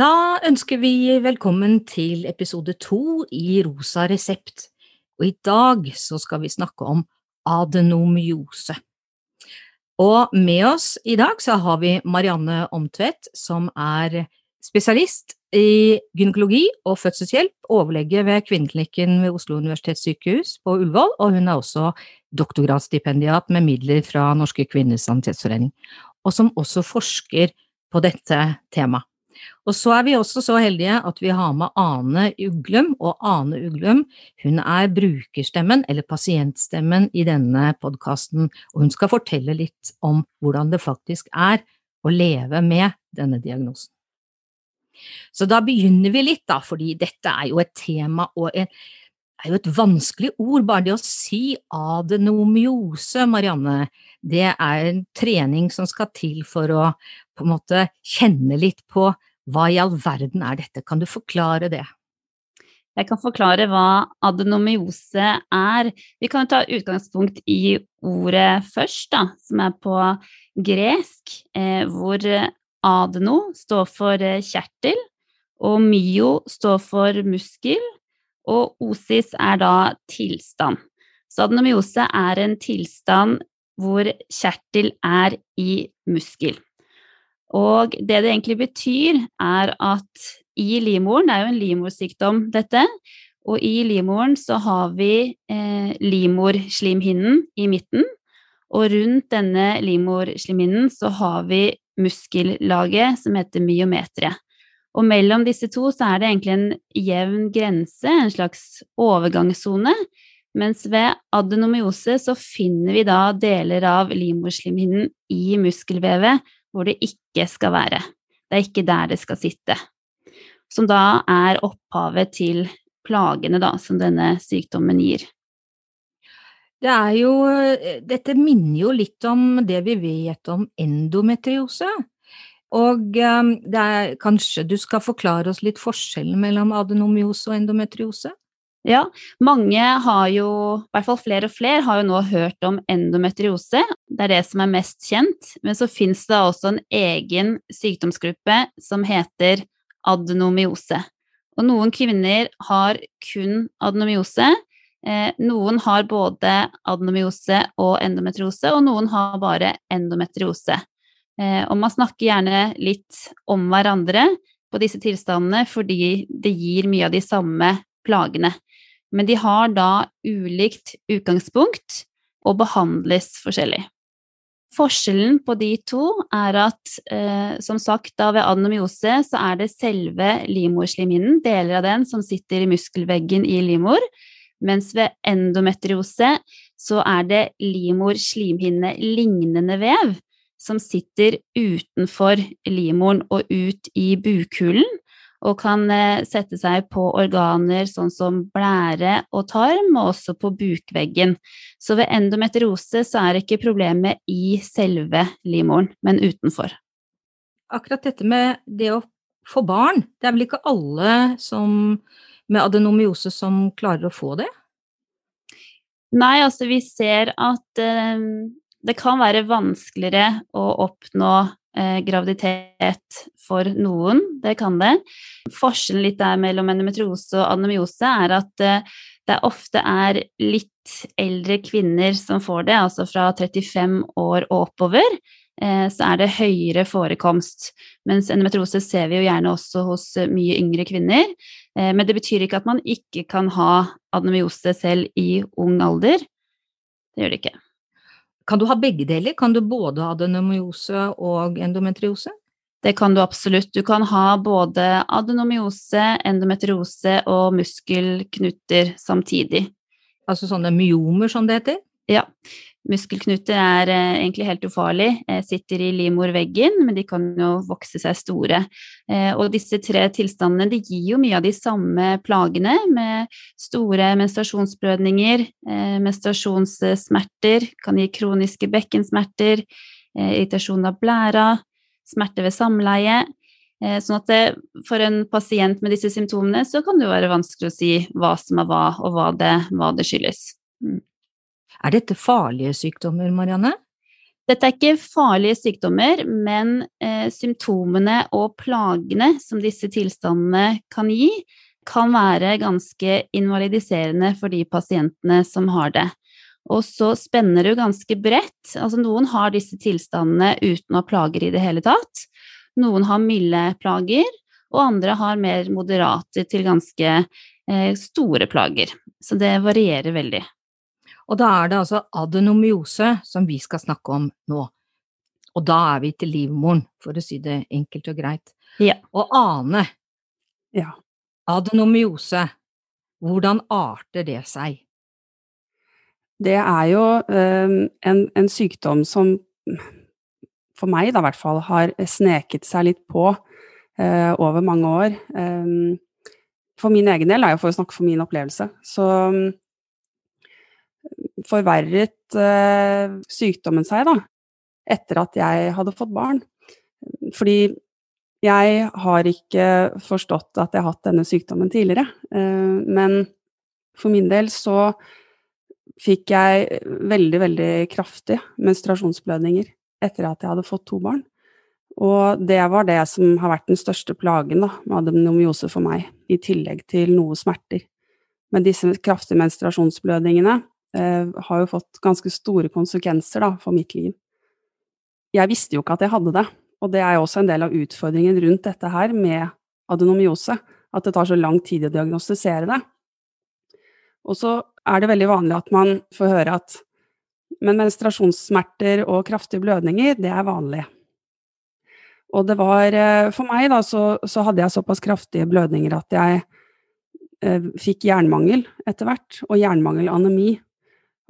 Da ønsker vi velkommen til episode to i Rosa resept, og i dag så skal vi snakke om adenomyose. Og med oss i dag så har vi Marianne Omtvedt, som er spesialist i gynekologi og fødselshjelp, overlege ved kvinneklinikken ved Oslo universitetssykehus på Ullevål, og hun er også doktorgradsstipendiat med midler fra Norske kvinners sanitetsforening, og som også forsker på dette temaet. Og så er vi også så heldige at vi har med Ane Uglum, og Ane Uglum hun er brukerstemmen, eller pasientstemmen, i denne podkasten, og hun skal fortelle litt om hvordan det faktisk er å leve med denne diagnosen. Så da begynner vi litt, da, fordi dette er jo et tema og en, er jo et vanskelig ord, bare det å si adenomyose, Marianne, det er en trening som skal til for å på en måte kjenne litt på hva i all verden er dette, kan du forklare det? Jeg kan forklare hva adenomyose er. Vi kan ta utgangspunkt i ordet først, da, som er på gresk, eh, hvor adeno står for eh, kjertel, og myo står for muskel, og osis er da tilstand. Så adenomyose er en tilstand hvor kjertel er i muskel. Og det det egentlig betyr, er at i livmoren, det er jo en livmorsykdom dette, og i livmoren så har vi eh, livmorslimhinnen i midten, og rundt denne livmorslimhinnen så har vi muskellaget som heter myometeret. Og mellom disse to så er det egentlig en jevn grense, en slags overgangssone, mens ved adenomyose så finner vi da deler av livmorslimhinnen i muskelvevet hvor det ikke skal være. Det er ikke der det skal sitte. Som da er opphavet til plagene da, som denne sykdommen gir. Det er jo Dette minner jo litt om det vi vet om endometriose. Og det er, kanskje du skal forklare oss litt forskjellen mellom adenomyose og endometriose? Ja, mange har jo, i hvert fall flere og flere, har jo nå hørt om endometriose. Det er det som er mest kjent. Men så fins det også en egen sykdomsgruppe som heter adenomiose. Og noen kvinner har kun adenomiose. Eh, noen har både adenomiose og endometriose, og noen har bare endometriose. Eh, og man snakker gjerne litt om hverandre på disse tilstandene fordi det gir mye av de samme plagene men de har da ulikt utgangspunkt og behandles forskjellig. Forskjellen på de to er at eh, som sagt da ved adenomyose så er det selve livmorslimhinnen, deler av den, som sitter i muskelveggen i livmor, mens ved endometriose så er det livmorslimhinne lignende vev som sitter utenfor livmoren og ut i bukhulen, og kan eh, sette seg på organer sånn som blære og tarm, og også på bukveggen. Så ved endometriose så er ikke problemet i selve livmoren, men utenfor. Akkurat dette med det å få barn, det er vel ikke alle som, med adenomyose som klarer å få det? Nei, altså vi ser at eh, det kan være vanskeligere å oppnå eh, graviditet for noen, det kan det. Forskjellen litt der mellom endometriose og anemiose er at eh, det ofte er litt eldre kvinner som får det, altså fra 35 år og oppover. Eh, så er det høyere forekomst, mens endometriose ser vi jo gjerne også hos mye yngre kvinner. Men det betyr ikke at man ikke kan ha anemiose selv i ung alder. Det gjør det ikke. Kan du ha begge deler? Kan du både ha adenomyose og endometriose? Det kan du absolutt. Du kan ha både adenomyose, endometriose og muskelknuter samtidig. Altså sånne myomer, som det heter? Ja. Muskelknuter er eh, egentlig helt ufarlig, eh, sitter i livmorveggen, men de kan jo vokse seg store. Eh, og disse tre tilstandene de gir jo mye av de samme plagene, med store menstruasjonsblødninger, menstruasjonssmerter, kan gi kroniske bekkensmerter, irritasjon av blæra, smerte ved samleie. Sånn at det, for en pasient med disse symptomene, så kan det jo være vanskelig å si hva som er hva, og hva det, hva det skyldes. Mm. Er dette farlige sykdommer, Marianne? Dette er ikke farlige sykdommer, men eh, symptomene og plagene som disse tilstandene kan gi, kan være ganske invalidiserende for de pasientene som har det. Og så spenner det jo ganske bredt. Altså noen har disse tilstandene uten å ha plager i det hele tatt. Noen har milde plager, og andre har mer moderate til ganske eh, store plager. Så det varierer veldig. Og da er det altså adenomyose som vi skal snakke om nå. Og da er vi til livmoren, for å si det enkelt og greit. Ja. Og Ane, ja. adenomyose, hvordan arter det seg? Det er jo um, en, en, sykdom som for meg da i hvert fall har sneket seg litt på uh, over mange år. Um, for min egen del, er jeg for å snakke for min opplevelse, så forverret eh, sykdommen seg, da, etter at jeg hadde fått barn. Fordi jeg har ikke forstått at jeg har hatt denne sykdommen tidligere. Eh, men for min del så fikk jeg veldig, veldig kraftige menstruasjonsblødninger etter at jeg hadde fått to barn. Og det var det som har vært den største plagen da, med adenomyose for meg, i tillegg til noe smerter. Men disse kraftige menstruasjonsblødningene har jo fått ganske store konsekvenser da, for mitt liv. Jeg visste jo ikke at jeg hadde det, og det er jo også en del av utfordringen rundt dette her med adenomyose, at det tar så lang tid å diagnostisere det. Og så er det veldig vanlig at man får høre at men menstruasjonssmerter og kraftige blødninger, det er vanlig. Og det var eh, For meg, da, så, så hadde jeg såpass kraftige blødninger at jeg eh, fikk jernmangel etter hvert, og jernmangelanemi.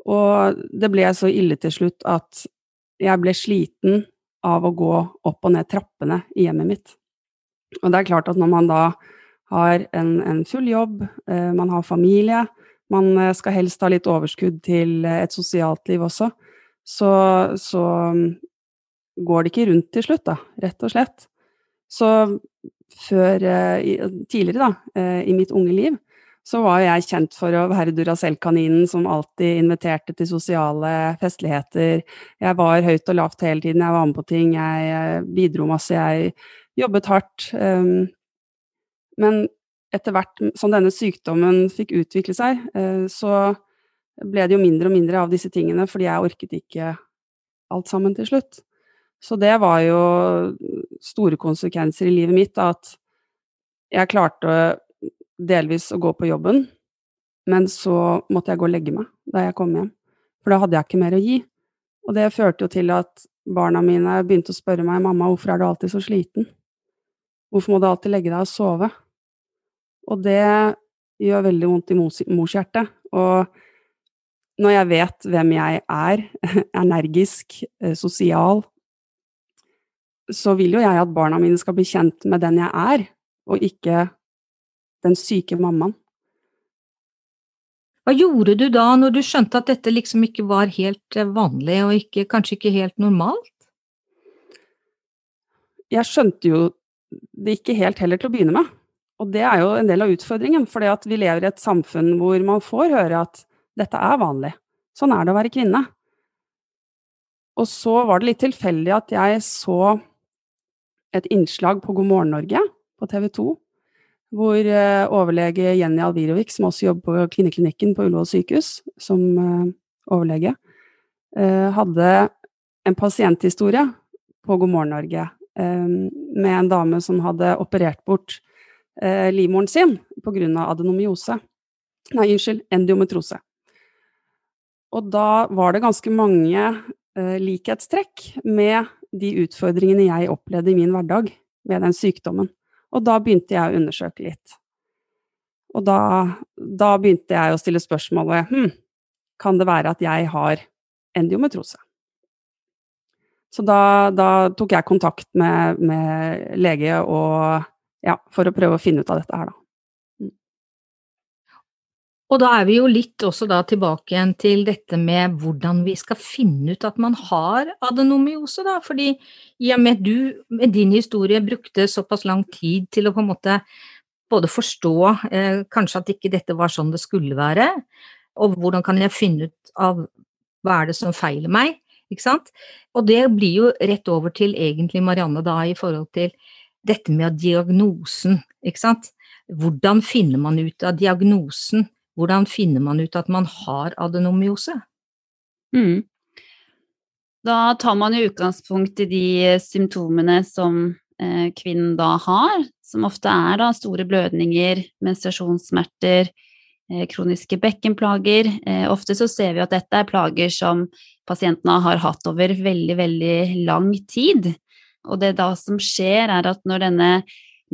Og det ble så ille til slutt at jeg ble sliten av å gå opp og ned trappene i hjemmet mitt. Og det er klart at når man da har en, en full jobb, eh, man har familie, man eh, skal helst ha litt overskudd til et sosialt liv også, så, så mm, går det ikke rundt til slutt, da, rett og slett. Så før, eh, tidligere, da, eh, i mitt unge liv, så var jeg kjent for å være Duracell-kaninen som alltid inviterte til sosiale festligheter. Jeg var høyt og lavt hele tiden, jeg var med på ting, jeg bidro masse, jeg jobbet hardt. Ehm, men etter hvert som denne sykdommen fikk utvikle seg, eh, så ble det jo mindre og mindre av disse tingene, fordi jeg orket ikke alt sammen til slutt. Så det var jo store konsekvenser i livet mitt, at jeg klarte delvis å gå på jobben, men så måtte jeg gå og legge meg da jeg kom hjem. For da hadde jeg ikke mer å gi. Og det førte jo til at barna mine begynte å spørre meg mamma, hvorfor er du alltid så sliten? Hvorfor må du alltid legge deg og sove? Og det gjør veldig vondt i morshjertet. Og når jeg vet hvem jeg er, energisk, eh, sosial, så vil jo jeg at barna mine skal bli kjent med den jeg er, og ikke den syke mammaen. Hva gjorde du da, når du skjønte at dette liksom ikke var helt eh, vanlig, og ikke, kanskje ikke helt normalt? Jeg skjønte jo det ikke helt heller til å begynne med. Og det er jo en del av utfordringen, for vi lever i et samfunn hvor man får høre at dette er vanlig. Sånn er det å være kvinne. Og så var det litt tilfeldig at jeg så et innslag på God morgen Norge på TV 2 hvor eh, overlege Jenny Alvirovic, som også jobber på kvinneklinikken på Ullevål sykehus som eh, overlege, eh, hadde en pasienthistorie på God morgen Norge med en dame som hadde operert bort livmoren sin pga. adenomyose. Nei, unnskyld, endiometrose. Og da var det ganske mange likhetstrekk med de utfordringene jeg opplevde i min hverdag med den sykdommen. Og da begynte jeg å undersøke litt. Og da, da begynte jeg å stille spørsmålet hm, kan det være at jeg har endometrose? Så da, da, tok jeg kontakt med, med lege og, ja, for å prøve å finne ut av dette her, da. Og da er vi jo litt også da tilbake igjen til dette med hvordan vi skal finne ut at man har adenomyose, da. Fordi i og med at du med din historie brukte såpass lang tid til å på en måte både forstå eh, kanskje at ikke dette var sånn det skulle være, og hvordan kan jeg finne ut av hva er det som feiler meg, ikke sant. Og det blir jo rett over til egentlig Marianne da i forhold til dette med diagnosen, ikke sant. Hvordan finner man ut av diagnosen? Hvordan finner man ut at man har adenomyose? Mm. Da tar man jo utgangspunkt i de symptomene som eh, kvinnen da har, som ofte er da store blødninger, menstruasjonssmerter, eh, kroniske bekkenplager. Eh, ofte så ser vi at dette er plager som pasientene har hatt over veldig, veldig lang tid. Og det da som skjer, er at når denne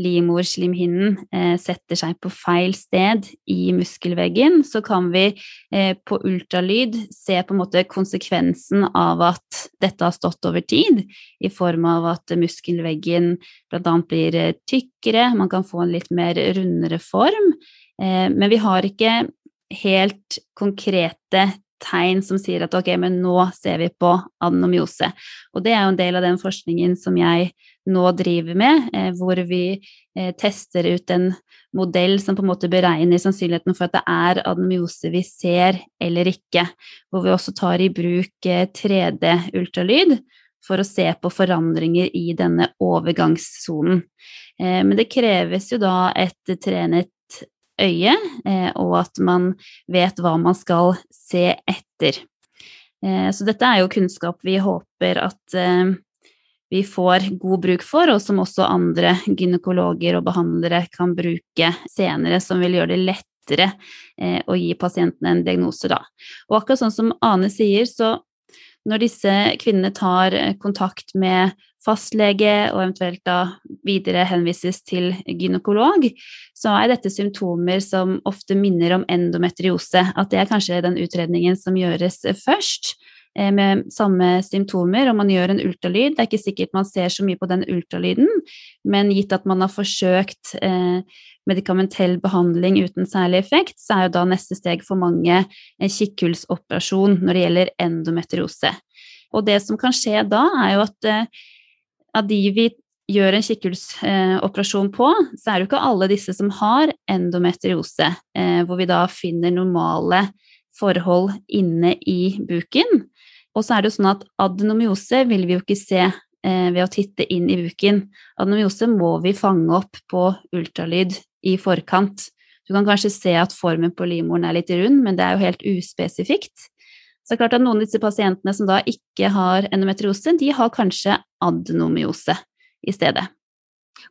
livmorslimhinnen eh, setter seg på feil sted i muskelveggen, så kan vi eh, på ultralyd se på en måte konsekvensen av at dette har stått over tid, i form av at muskelveggen bl.a. blir eh, tykkere, man kan få en litt mer rundere form, eh, men vi har ikke helt konkrete tegn som sier at ok, men nå ser vi på adenomyose. Og det er jo en del av den forskningen som jeg nå driver med, eh, hvor vi eh, tester ut en modell som på en måte beregner sannsynligheten for at det er adenomyose vi ser eller ikke. Hvor vi også tar i bruk 3D-ultralyd eh, for å se på forandringer i denne overgangssonen. Men det kreves jo da et trenet øye, og at man vet hva man skal se etter. Så dette er jo kunnskap vi håper at vi får god bruk for, og som også andre gynekologer og behandlere kan bruke senere, som vil gjøre det lettere eh, å gi pasientene en diagnose da. Og akkurat sånn som Ane sier, så når disse kvinnene tar eh, kontakt med fastlege og eventuelt da videre henvises til gynekolog, så er dette symptomer som ofte minner om endometriose. At det er kanskje den utredningen som gjøres først. Eh, med samme symptomer, og man gjør en ultralyd. Det er ikke sikkert man ser så mye på den ultralyden, men gitt at man har forsøkt eh, medikamentell behandling uten særlig effekt, så er jo da neste steg for mange en kikkhullsoperasjon når det gjelder endometriose. Og det som kan skje da, er jo at eh, av de vi gjør en kikkhullsoperasjon på, så er det jo ikke alle disse som har endometriose, hvor vi da finner normale forhold inne i buken. Og så er det jo sånn at adenomyose vil vi jo ikke se eh, ved å titte inn i buken. Adenomyose må vi fange opp på ultralyd i forkant. Du kan kanskje se at formen på livmoren er litt rund, men det er jo helt uspesifikt. Så det er klart at noen av disse pasientene som da ikke har endometriose, de har kanskje adenomyose i stedet.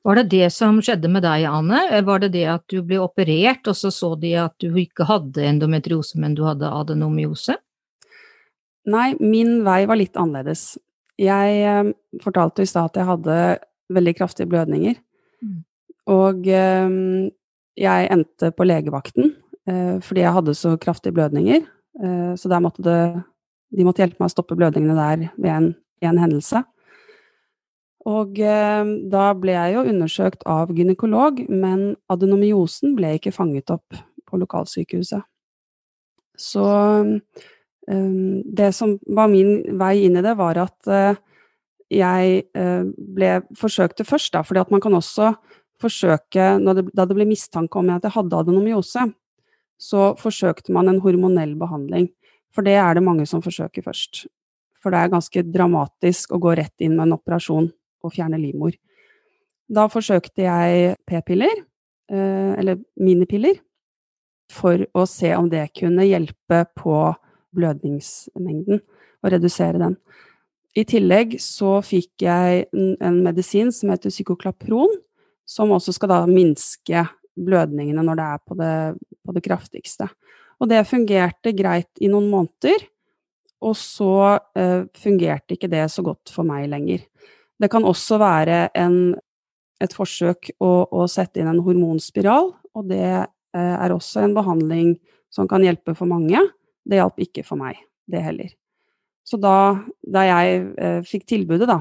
Var det det som skjedde med deg, Anne? Var det det at du ble operert, og så så de at du ikke hadde endometriose, men du hadde adenomyose? Nei, min vei var litt annerledes. Jeg eh, fortalte i stad at jeg hadde veldig kraftige blødninger. Mm. Og eh, jeg endte på legevakten eh, fordi jeg hadde så kraftige blødninger. Så der måtte det De måtte hjelpe meg å stoppe blødningene der ved en, en hendelse. Og eh, da ble jeg jo undersøkt av gynekolog, men adenomyosen ble ikke fanget opp på lokalsykehuset. Så Ehm, det som var min vei inn i det, var at eh, jeg eh, ble forsøkte først, da, fordi at man kan også forsøke det, Da det ble mistanke om at jeg hadde adenomyose, så forsøkte man en hormonell behandling. For det er det mange som forsøker først. For det er ganske dramatisk å gå rett inn med en operasjon og fjerne livmor. Da forsøkte jeg p-piller, eh, eller minipiller, for å se om det kunne hjelpe på blødningsmengden, og redusere den. I tillegg så fikk jeg en medisin som heter psykoklapron, som også skal da minske blødningene når det er på det, på det kraftigste. Og det fungerte greit i noen måneder, og så eh, fungerte ikke det så godt for meg lenger. Det kan også være en, et forsøk å, å, sette inn en hormonspiral, og det uh, er også en behandling som kan hjelpe for mange Det hjalp ikke for meg, det heller. Så da, da jeg eh, fikk tilbudet da,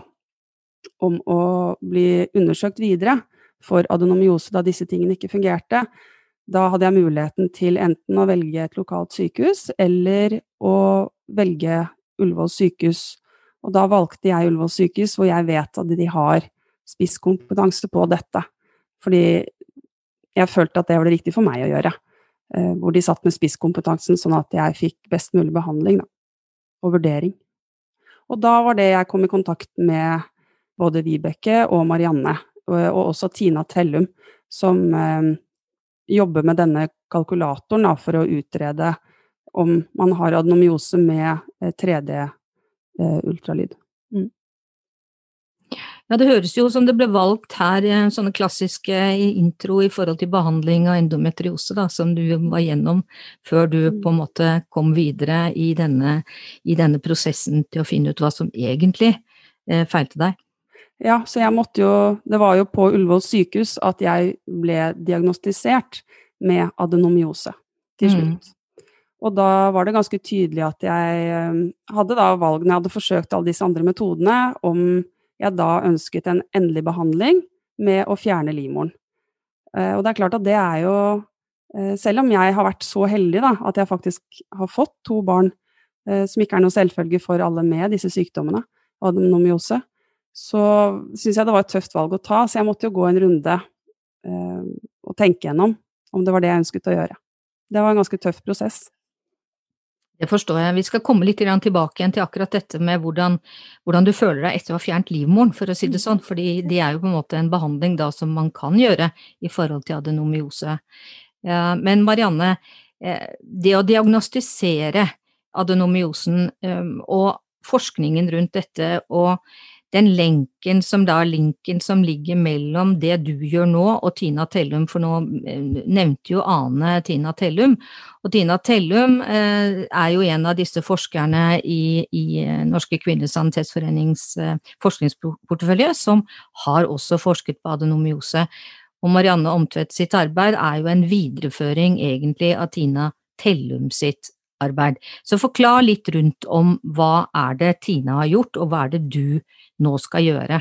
om å bli undersøkt videre for adenomyose da disse tingene ikke fungerte, da hadde jeg muligheten til enten å velge et lokalt sykehus eller å velge Ullevål sykehus. Og da valgte jeg Ullevål sykehus, hvor jeg vet at de har spisskompetanse på dette. Fordi jeg følte at det var det riktig for meg å gjøre. Eh, hvor de satt med spisskompetansen, sånn at jeg fikk best mulig behandling da, og vurdering. Og da var det jeg kom i kontakt med både Vibeke og Marianne, og også Tina Tellum, som eh, jobber med denne kalkulatoren da, for å utrede om man har adenomyose med 3D-ultralyd. Eh, mm. Ja, det høres jo som det ble valgt her sånne klassiske intro i forhold til behandling av endometriose, da, som du var gjennom før du mm. på en måte kom videre i denne, i denne prosessen til å finne ut hva som egentlig eh, feilte deg. Ja, så jeg måtte jo Det var jo på Ullevål sykehus at jeg ble diagnostisert med adenomyose til mm. slutt. Mm. Og da var det ganske tydelig at jeg eh, hadde da valg, når jeg hadde forsøkt alle disse andre metodene, om jeg da ønsket en endelig behandling med å fjerne livmoren. Eh, og det er klart at det er jo eh, Selv om jeg har vært så heldig da, at jeg faktisk har fått to barn, som ikke er noe selvfølge for alle med disse sykdommene, adenomyose, så syns jeg det var et tøft valg å ta, så jeg måtte jo gå en runde og tenke gjennom om det var det jeg ønsket å gjøre. Det var en ganske tøff prosess. Det forstår jeg. Vi skal komme litt tilbake igjen til akkurat dette med hvordan, hvordan, du føler deg etter å ha fjernet livmoren, for å si det sånn, fordi det er jo på en måte en behandling da som man kan gjøre i forhold til adenomyose. Men Marianne, eh, det å diagnostisere adenomyosen eh, og forskningen rundt dette og den lenken som da linken som ligger mellom det du gjør nå og Tina Tellum, for nå eh, nevnte jo Ane Tina Tellum. Og Tina Tellum eh, er jo en av disse forskerne i, i eh, Norske kvinners sanitetsforenings eh, forskningsportefølje, som har også forsket på adenomyose. Og Marianne Omtvedt sitt arbeid er jo en videreføring egentlig av Tina Tellum sitt arbeid. Så forklar litt rundt om hva er det Tina har gjort, og hva er det du nå skal gjøre?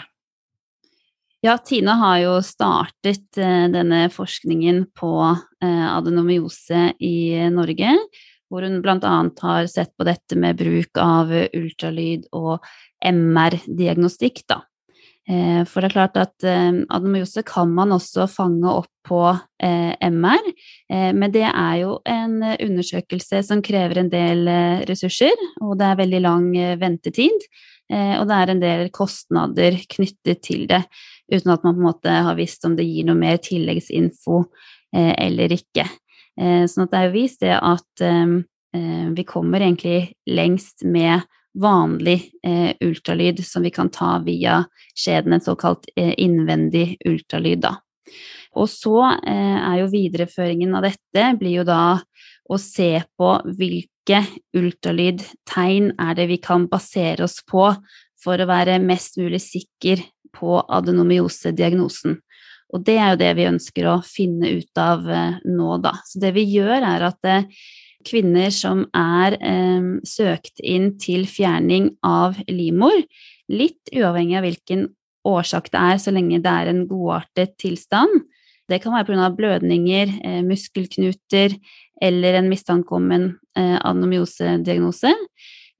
Ja, Tina har jo startet eh, denne forskningen på eh, adenomyose i Norge, hvor hun bl.a. har sett på dette med bruk av ultralyd og MR-diagnostikk, da. Eh, for det er klart at eh, adenomyose kan man også fange opp på eh, MR, men det er jo en undersøkelse som krever en del ressurser, og det er veldig lang ventetid. Og det er en del kostnader knyttet til det, uten at man på en måte har visst om det gir noe mer tilleggsinfo eller ikke. Sånn at det er jo vist det at vi kommer egentlig lengst med vanlig eh, ultralyd som vi kan ta via skjeden, en såkalt eh, innvendig ultralyd. Da. Og så eh, er jo videreføringen av dette blir jo da å se på hvilke ultralydtegn er det vi kan basere oss på for å være mest mulig sikker på adenomyose-diagnosen. Og det er jo det vi ønsker å finne ut av eh, nå, da. Så det vi gjør, er at eh, kvinner som er eh, søkt inn til fjerning av livmor, litt uavhengig av hvilken årsak det er, så lenge det er en godartet tilstand. Det kan være pga. blødninger, eh, muskelknuter eller en mistanke om en eh, adenomyosediagnose.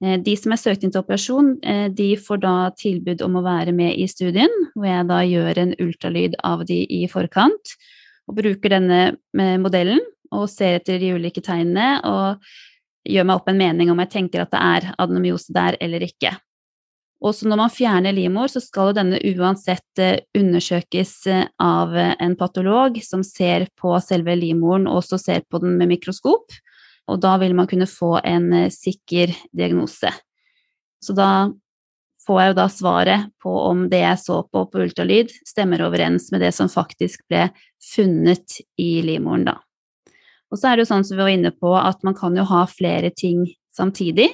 Eh, de som er søkt inn til operasjon, eh, de får da tilbud om å være med i studien, hvor jeg da gjør en ultralyd av de i forkant, og bruker denne eh, modellen og ser etter de ulike tegnene og gjør meg opp en mening om jeg tenker at det er adenomyose der eller ikke. Også når man fjerner livmor, så skal denne uansett eh, undersøkes eh, av en patolog som ser på selve livmoren og også ser på den med mikroskop. Og da vil man kunne få en eh, sikker diagnose. Så da får jeg jo da svaret på om det jeg så på på ultralyd, stemmer overens med det som faktisk ble funnet i livmoren, da. Og så er det jo sånn som vi var inne på, at man kan jo ha flere ting samtidig.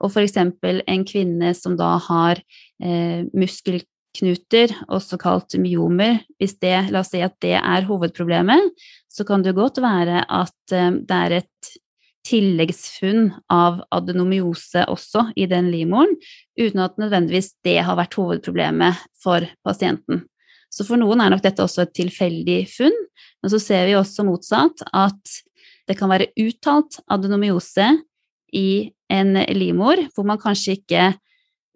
Og eksempel en kvinne som da har eh, muskelknuter, også kalt myomer, hvis det, la oss si at det er hovedproblemet, så kan det godt være at eh, det er et tilleggsfunn av adenomyose også i den livmoren, uten at nødvendigvis det har vært hovedproblemet for pasienten. Så for noen er nok dette også et tilfeldig funn, men så ser vi også motsatt at det kan være uttalt adenomyose i en livmor hvor man kanskje ikke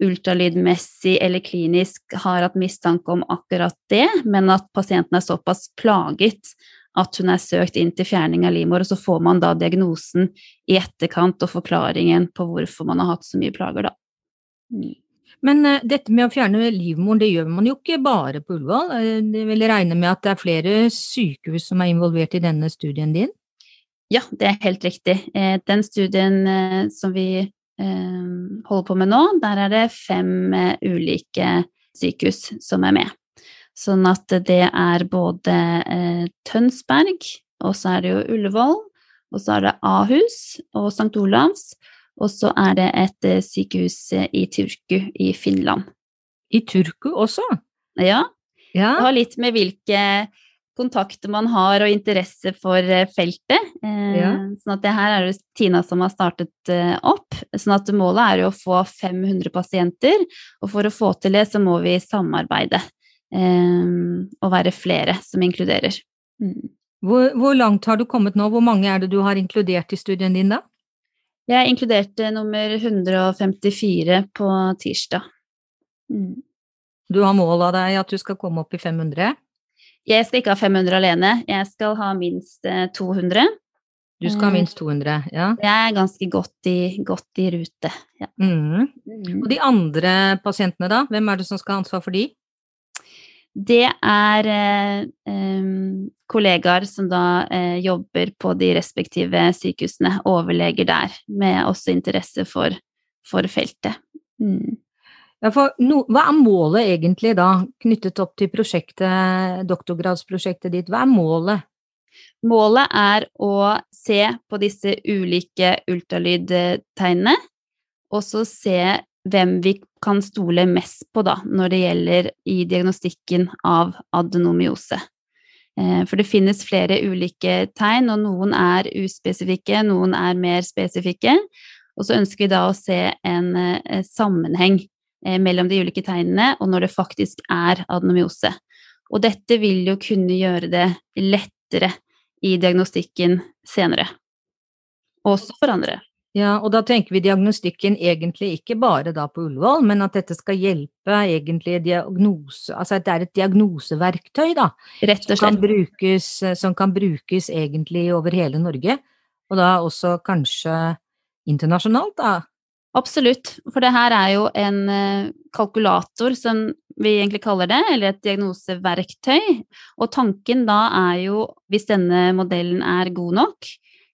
ultralydmessig eller klinisk har hatt mistanke om akkurat det, men at pasienten er såpass plaget at hun er søkt inn til fjerning av livmor, og så får man da diagnosen i etterkant og forklaringen på hvorfor man har hatt så mye plager, da. Mm. Men uh, dette med å fjerne livmoren, det gjør man jo ikke bare på Ullevål. Eh, vil regne med at det er flere sykehus som er involvert i denne studien din? Ja, det er helt riktig. Eh, den studien som vi holder på med nå, der er det fem ulike sykehus som er med. Sånn at det er både Tønsberg, og så er det jo Ullevål, og så er det Ahus og St. Olavs, og så er det et eh, sykehus eh, i Turku i Finland. I Turku også? Ja. ja. Det har litt med hvilke kontakter man har og interesse for eh, feltet. Ja. Sånn at det her er det Tina som har startet opp. Sånn at målet er jo å få 500 pasienter, og for å få til det så må vi samarbeide. Og være flere som inkluderer. Mm. Hvor, hvor langt har du kommet nå? Hvor mange er det du har inkludert i studien din da? Jeg inkluderte nummer 154 på tirsdag. Mm. Du har mål av deg at du skal komme opp i 500? Jeg skal ikke ha 500 alene, jeg skal ha minst 200. Eh, du skal ha minst 200, ja. Jeg er ganske godt i, godt i rute. Ja. Mm. Mm. Og de andre pasientene, da? Hvem er det som skal ha ansvar for de? Det er eh, kollegaer som da eh, jobber på de respektive sykehusene, overleger der, med også interesse for, for feltet. Mm. No, hva er målet egentlig da, knyttet opp til prosjektet, doktorgradsprosjektet ditt? Hva er målet? Målet er å se på disse ulike ultralydtegnene, og så se hvem vi kan stole mest på da, når det gjelder i diagnostikken av adenomyose. Eh, for det finnes flere ulike tegn, og noen er uspesifikke, noen er mer spesifikke. Og så ønsker vi da å se en eh, sammenheng mellom de ulike tegnene og når det faktisk er adenomyose. Og dette vil jo kunne gjøre det lettere i diagnostikken senere. Også for andre. Ja, og da tenker vi diagnostikken egentlig ikke bare da på Ullevål, men at dette skal hjelpe egentlig diagnose Altså at det er et diagnoseverktøy, da. Rett og slett. Som kan brukes, som kan brukes egentlig over hele Norge, og da også kanskje internasjonalt, da. Absolutt, for det her er jo en eh, kalkulator som vi egentlig kaller det, eller et diagnoseverktøy. Og tanken da er jo, hvis denne modellen er god nok,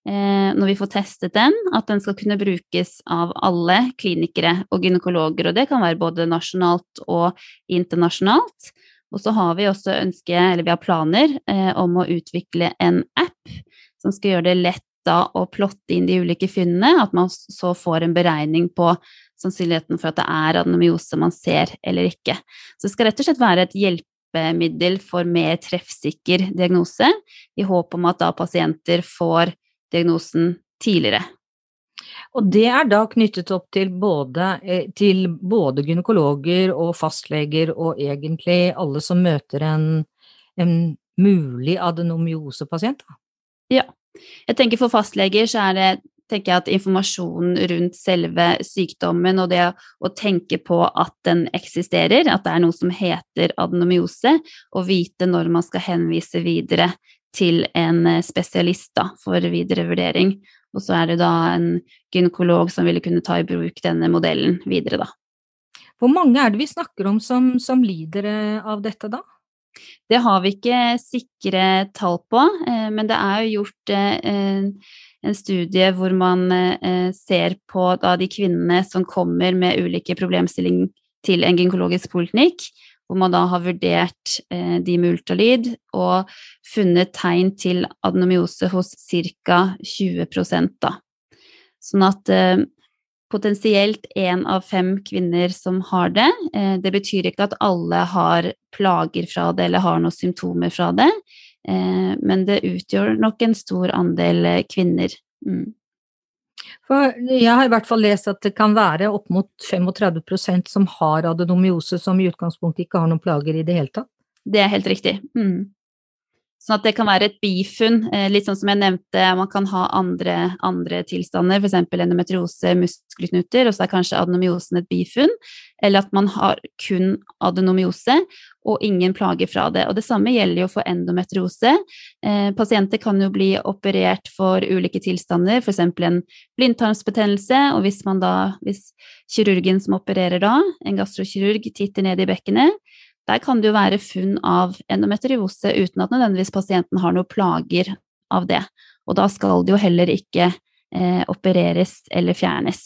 Eh, når vi får testet den, at den skal kunne brukes av alle klinikere og gynekologer, og det kan være både nasjonalt og internasjonalt. Og så har vi også ønske, eller vi har planer eh, om å utvikle en app som skal gjøre det lett da å plotte inn de ulike funnene, at man så får en beregning på sannsynligheten for at det er adenomyose man ser eller ikke. Så det skal rett og slett være et hjelpemiddel for mer treffsikker diagnose, i håp om at da pasienter får diagnosen tidligere. Og det er da knyttet opp til både, eh, til både gynekologer og fastleger og egentlig alle som møter en, en mulig adenomyosepasient? Ja. Jeg tenker for fastleger så er det tenker jeg at informasjonen rundt selve sykdommen og det å tenke på at den eksisterer, at det er noe som heter adenomyose, og vite når man skal henvise videre til en eh, spesialist da, for videre vurdering. Og så er det da en gynekolog som ville kunne ta i bruk denne modellen videre, da. Hvor mange er det vi snakker om som, som lider eh, av dette, da? Det har vi ikke sikre tall på, eh, men det er jo gjort en studie hvor man ser på de kvinnene som kommer med ulike problemstillinger til en gynekologisk poliklinikk, hvor man da har vurdert eh, de med ultralyd og funnet tegn til adenomyose hos ca. 20 da. Sånn at eh, potensielt én av fem kvinner som har det. Eh, det betyr ikke at alle har plager fra det eller har noen symptomer fra det, eh, men det utgjør nok en stor andel kvinner. Mm. For jeg har i hvert fall lest at det kan være opp mot 35% som har adenomyose, som i utgangspunktet ikke har noen plager i det hele tatt. Det er helt riktig. Mm. Sånn at det kan være et bifunn, eh, litt sånn som jeg nevnte, man kan ha andre, andre tilstander, f.eks. endometriose, muskelknuter, og så er kanskje adenomyosen et bifunn, eller at man har kun adenomyose og ingen plager fra det. Og det samme gjelder jo for endometriose. Eh, pasienter kan jo bli operert for ulike tilstander, f.eks. en blindtarmsbetennelse, og hvis man da, hvis kirurgen som opererer da, en gastrokirurg, titter ned i bekkenet, der kan det jo være funn av endometriose uten at nødvendigvis pasienten har noen plager av det. Og da skal det jo heller ikke eh, opereres eller fjernes.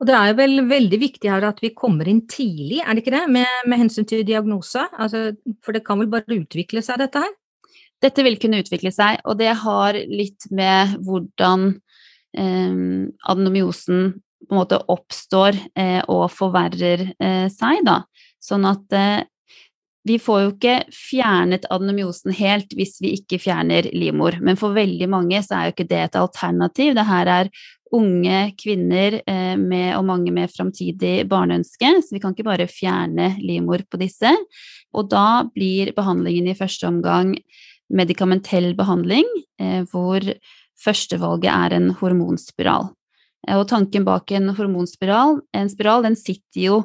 Og det er jo vel veldig viktig her at vi kommer inn tidlig, er det ikke det, med, med hensyn til diagnose? Altså, for det kan vel bare utvikle seg, dette her? Dette vil kunne utvikle seg, og det har litt med hvordan eh, adenomyosen på en måte oppstår eh, og forverrer eh, seg, da. Sånn at eh, vi får jo ikke fjernet adenomyosen helt hvis vi ikke fjerner livmor, men for veldig mange så er jo ikke det et alternativ. Det her er unge kvinner eh, med, og mange med framtidig barneønske, så vi kan ikke bare fjerne livmor på disse. Og da blir behandlingen i første omgang medikamentell behandling, eh, hvor førstevalget er en hormonspiral. Eh, og tanken bak en hormonspiral, en spiral, den sitter jo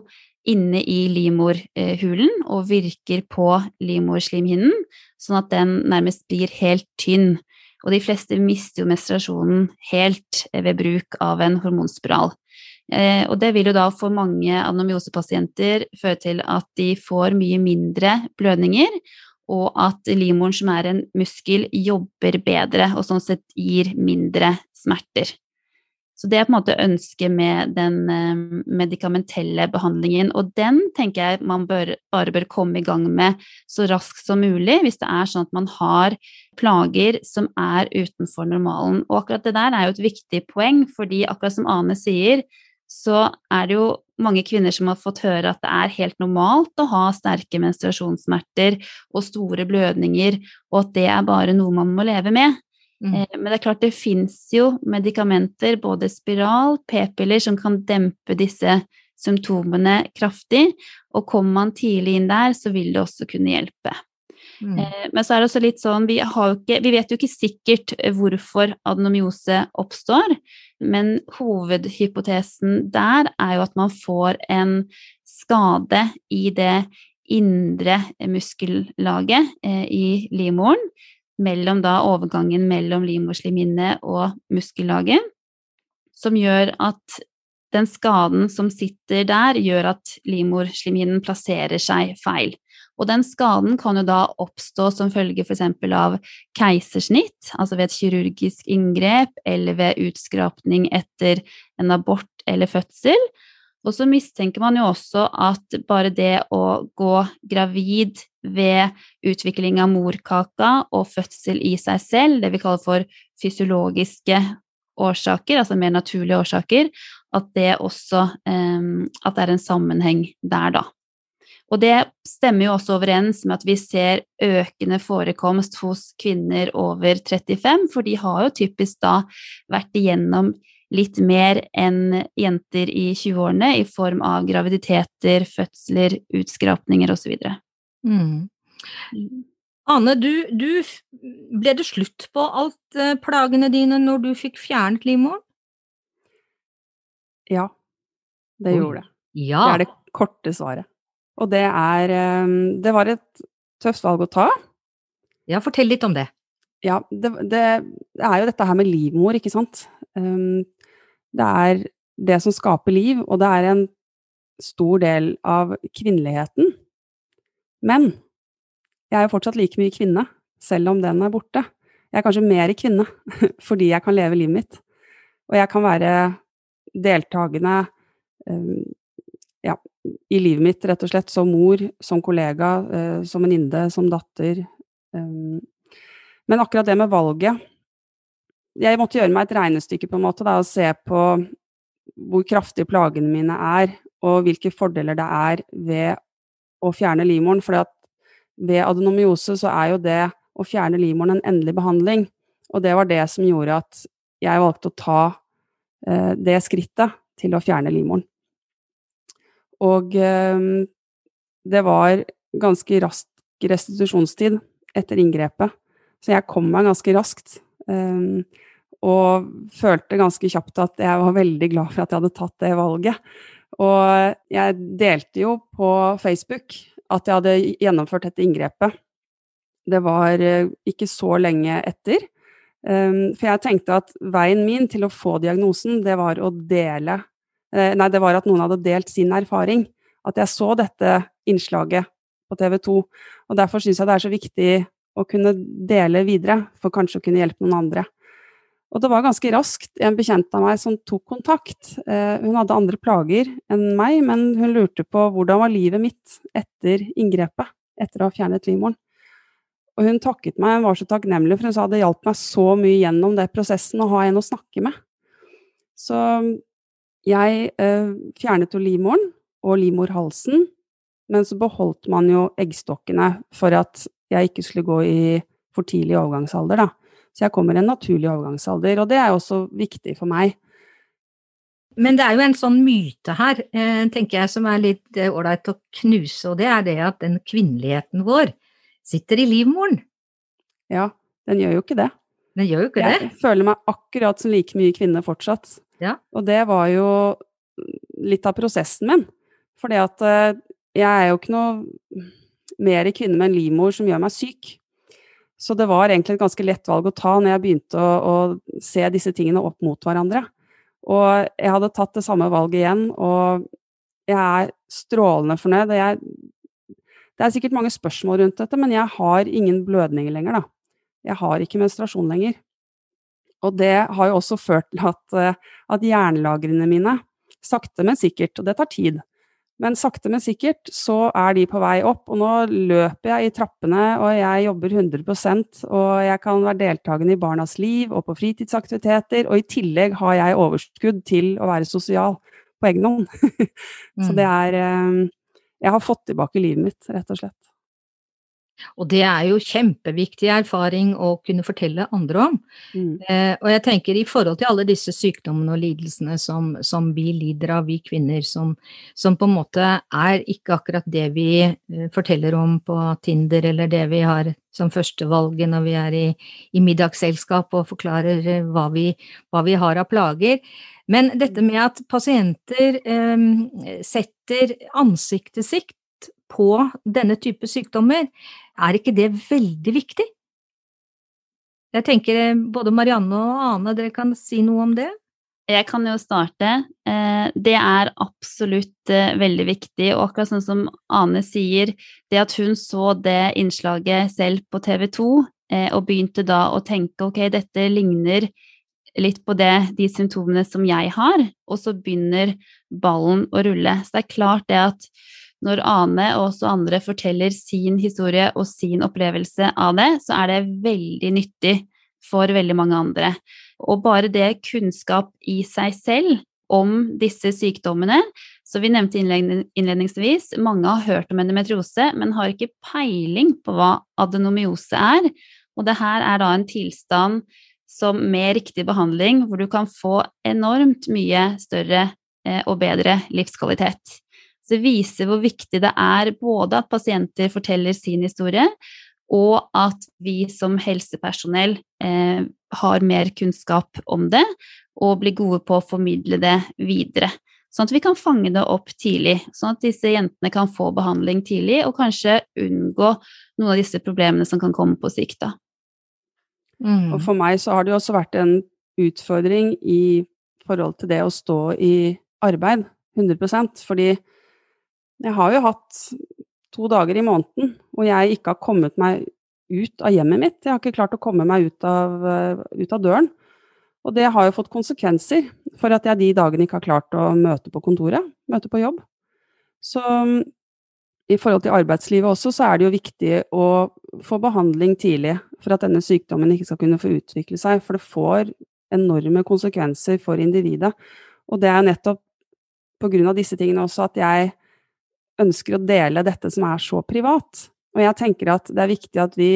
inne i livmorhulen og virker på livmorslimhinnen, sånn at den nærmest blir helt tynn. Og de fleste mister jo menstruasjonen helt ved bruk av en hormonspiral. Eh, og det vil jo da for mange anomyosepasienter føre til at de får mye mindre blødninger, og at livmoren, som er en muskel, jobber bedre og sånn sett gir mindre smerter. Så det er på en måte ønsket med den eh, medikamentelle behandlingen. Og den tenker jeg man bør, bare bør komme i gang med så raskt som mulig, hvis det er sånn at man har plager som er utenfor normalen. Og akkurat det der er jo et viktig poeng, fordi akkurat som Ane sier, så er det jo mange kvinner som har fått høre at det er helt normalt å ha sterke menstruasjonssmerter og store blødninger, og at det er bare noe man må leve med. Mm. Eh, men det er klart det fins jo medikamenter, både spiral, p-piller, som kan dempe disse symptomene kraftig. Og kommer man tidlig inn der, så vil det også kunne hjelpe. Mm. Eh, men så er det også litt sånn, vi, ikke, vi, vet jo ikke sikkert hvorfor adenomyose oppstår, men hovedhypotesen der er jo at man får en skade i det indre muskellaget eh, i livmoren mellom da overgangen mellom livmorslimhinne og muskellaget, som gjør at den skaden som sitter der, gjør at livmorslimhinnen plasserer seg feil. Og den skaden kan jo da oppstå som følge f.eks. av keisersnitt, altså ved et kirurgisk inngrep, eller ved utskrapning etter en abort eller fødsel. Og så mistenker man jo også at bare det å gå gravid ved utvikling av morkaka og fødsel i seg selv, det vi kaller for fysiologiske årsaker, altså mer naturlige årsaker, at det også um, At det er en sammenheng der, da. Og det stemmer jo også overens med at vi ser økende forekomst hos kvinner over 35, for de har jo typisk da vært igjennom litt mer enn jenter i 20-årene i form av graviditeter, fødsler, utskrapninger osv. Mm. Ane, du, du, ble det slutt på alt eh, plagene dine når du fikk fjernet livmoren? Ja, det Oi. gjorde det. Ja. Det er det korte svaret. Og det er eh, Det var et tøft valg å ta. Ja, fortell litt om det. Ja, det, det, det er jo dette her med livmor, ikke sant. Um, det er det som skaper liv, og det er en stor del av kvinneligheten. Men jeg er jo fortsatt like mye kvinne, selv om den er borte. Jeg er kanskje mer kvinne fordi jeg kan leve livet mitt. Og jeg kan være deltakende um, ja, i livet mitt, rett og slett, som mor, som kollega, uh, som venninne, som datter. Um, men akkurat det med valget jeg måtte gjøre meg et regnestykke på en måte, da, og se på hvor kraftige plagene mine er, og hvilke fordeler det er ved å fjerne livmoren. For ved adenomyose så er jo det å fjerne livmoren en endelig behandling. Og det var det som gjorde at jeg valgte å ta eh, det skrittet til å fjerne livmoren. Og eh, det var ganske rask restitusjonstid etter inngrepet, så jeg kom meg ganske raskt. Eh, og følte ganske kjapt at jeg var veldig glad for at jeg hadde tatt det valget. Og jeg delte jo på Facebook at jeg hadde gjennomført dette inngrepet. Det var eh, ikke så lenge etter. Ehm, for jeg tenkte at veien min til å få diagnosen, det var å dele eh, Nei, det var at noen hadde delt sin erfaring. At jeg så dette innslaget på TV 2. Og derfor syns jeg det er så viktig å kunne dele videre, for kanskje å kunne hjelpe noen andre. Og det var ganske raskt en bekjent av meg som tok kontakt. Eh, hun hadde andre plager enn meg, men hun lurte på hvordan var livet mitt etter inngrepet, etter å ha fjernet livmoren. Og hun takket meg, hun var så takknemlig, for hun sa det hjalp meg så mye gjennom det prosessen å ha en å snakke med. Så jeg eh, fjernet jo livmoren og livmorhalsen, men så beholdt man jo eggstokkene for at jeg ikke skulle gå i for tidlig overgangsalder, da. Så jeg kommer i en naturlig overgangsalder, og det er også viktig for meg. Men det er jo en sånn myte her, eh, tenker jeg, som er litt eh, ålreit å knuse, og det er det at den kvinneligheten vår sitter i livmoren. Ja, den gjør jo ikke det. Den gjør jo ikke jeg det. Jeg føler meg akkurat som like mye kvinne fortsatt. Ja. Og det var jo litt av prosessen min. Fordi at eh, jeg er jo ikke noe mer kvinner med en livmor som gjør meg syk. Så det var egentlig et ganske lett valg å ta når jeg begynte å, å se disse tingene opp mot hverandre. Og jeg hadde tatt det samme valget igjen, og jeg er strålende fornøyd. Jeg, det er sikkert mange spørsmål rundt dette, men jeg har ingen blødninger lenger, da. Jeg har ikke menstruasjon lenger. Og det har jo også ført til at, at jernlagrene mine, sakte, men sikkert, og det tar tid, men sakte, men sikkert så er de på vei opp, og nå løper jeg i trappene, og jeg jobber 100% og jeg kan være deltakende i barnas liv og på fritidsaktiviteter, og i tillegg har jeg overskudd til å være sosial på egen hånd. så det mm. er eh, Jeg har fått tilbake livet mitt, rett og slett. Og det er jo kjempeviktig erfaring å kunne fortelle andre om. Mm. Eh, og jeg tenker i forhold til alle disse sykdommene og lidelsene som, som vi lider av, vi kvinner, som, som, på en måte er ikke akkurat det vi eh, forteller om på Tinder, eller det vi har som førstevalget når vi er i, i middagsselskap og forklarer eh, hva vi, hva vi, har av plager. Men dette med at pasienter eh, setter ansiktet sitt på denne type sykdommer, er ikke det veldig viktig? Jeg tenker eh, både Marianne og Ane, dere kan si noe om det? Jeg kan jo starte. Eh, det er absolutt eh, veldig viktig, og akkurat sånn som Ane sier, det at hun så det innslaget selv på TV 2, og begynte da å tenke ok, dette ligner litt på det, de symptomene som jeg har, og så begynner ballen å rulle. Så det er klart det at når Ane og også andre forteller sin historie og sin opplevelse av det, så er det veldig nyttig for veldig mange andre. Og bare det kunnskap i seg selv om disse sykdommene Så vi nevnte innledningsvis, mange har hørt om endometriose, men har ikke peiling på hva adenomyose er. Og det her er da en tilstand som med riktig behandling, hvor du kan få enormt mye større eh, og bedre livskvalitet. Så det viser hvor viktig det er både at pasienter forteller sin historie, og at vi som helsepersonell eh, har mer kunnskap om det, og blir gode på å formidle det videre. Sånn at vi kan fange det opp tidlig, sånn at disse jentene kan få behandling tidlig, og kanskje unngå noen av disse problemene som kan komme på sikt. Da. Mm. Og for meg så har det jo også vært en utfordring i forhold til det å stå i arbeid, 100% fordi jeg har jo hatt to dager i måneden hvor jeg ikke har kommet meg ut av hjemmet mitt. Jeg har ikke klart å komme meg ut av, eh, ut av døren. Og det har jo fått konsekvenser for at jeg de dagene ikke har klart å møte på kontoret, møte på jobb. Så mm, i forhold til arbeidslivet også, så er det jo viktig å få behandling tidlig for at denne sykdommen ikke skal kunne få utvikle seg. For det får enorme konsekvenser for individet. Og det er nettopp på grunn av disse tingene også at jeg ønsker å dele dette som er så privat. Og jeg tenker at det er viktig at vi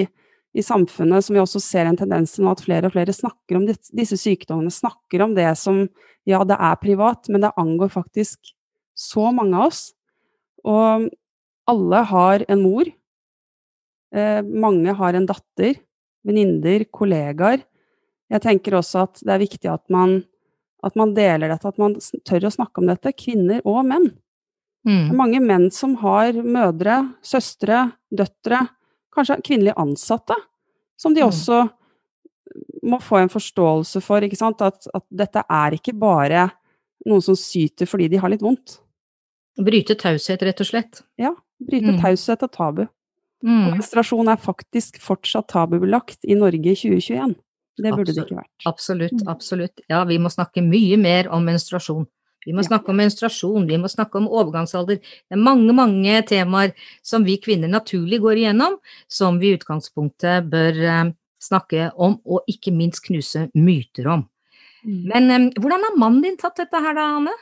i samfunnet som vi også ser en tendens til nå, at flere og flere snakker om disse sykdommene, snakker om det som ja, det er privat, men det angår faktisk så mange av oss. Og alle har en mor. Eh, mange har en datter, venninner, kollegaer. Jeg tenker også at det er viktig at man, at man, deler dette, at man tør å snakke om dette, kvinner og menn. Mm. Det er mange menn som har mødre, søstre, døtre, kanskje kvinnelige ansatte, som de mm. også må få en forståelse for. At, at, dette er ikke bare noen som syter fordi de har litt vondt. Bryte taushet, rett og slett. Ja. Bryte mm. taushet og tabu. Mm. menstruasjon er faktisk fortsatt tabubelagt i Norge i 2021. Det burde absolutt, det ikke vært. Absolutt, mm. absolutt. Ja, vi må snakke mye mer om menstruasjon. Vi må snakke om menstruasjon, vi må snakke om overgangsalder. Det er mange, mange temaer som vi kvinner naturlig går igjennom, som vi i utgangspunktet bør eh, snakke om, og ikke minst knuse myter om. Mm. Men eh, hvordan har mannen din tatt dette her da, Anne?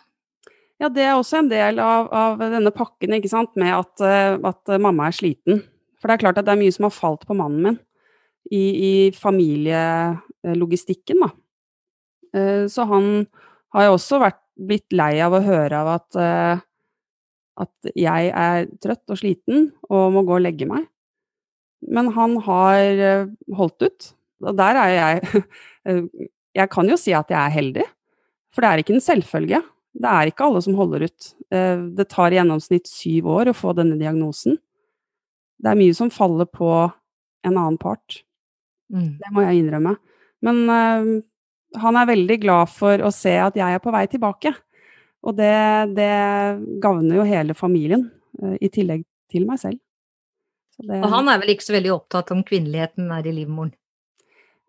Ja, det er også en del av, av denne pakken, ikke sant, med at, eh, at, mamma er sliten. For det er klart at det er mye som har falt på mannen min i, i familielogistikken, da. Så han har jo også vært blitt lei av å høre av at, uh, at jeg er trøtt og sliten og må gå og legge meg. Men han har uh, holdt ut. Og der er jeg Jeg kan jo si at jeg er heldig, for det er ikke en selvfølge. Det er ikke alle som holder ut. Det tar i gjennomsnitt syv år å få denne diagnosen. Det er mye som faller på en annen part. Mm. Det må jeg innrømme. Men han er veldig glad for å se at jeg er på vei tilbake. Og det, det gagner jo hele familien, uh, i tillegg til meg selv. Det... Og han er vel ikke så veldig opptatt om kvinneligheten er i livmoren?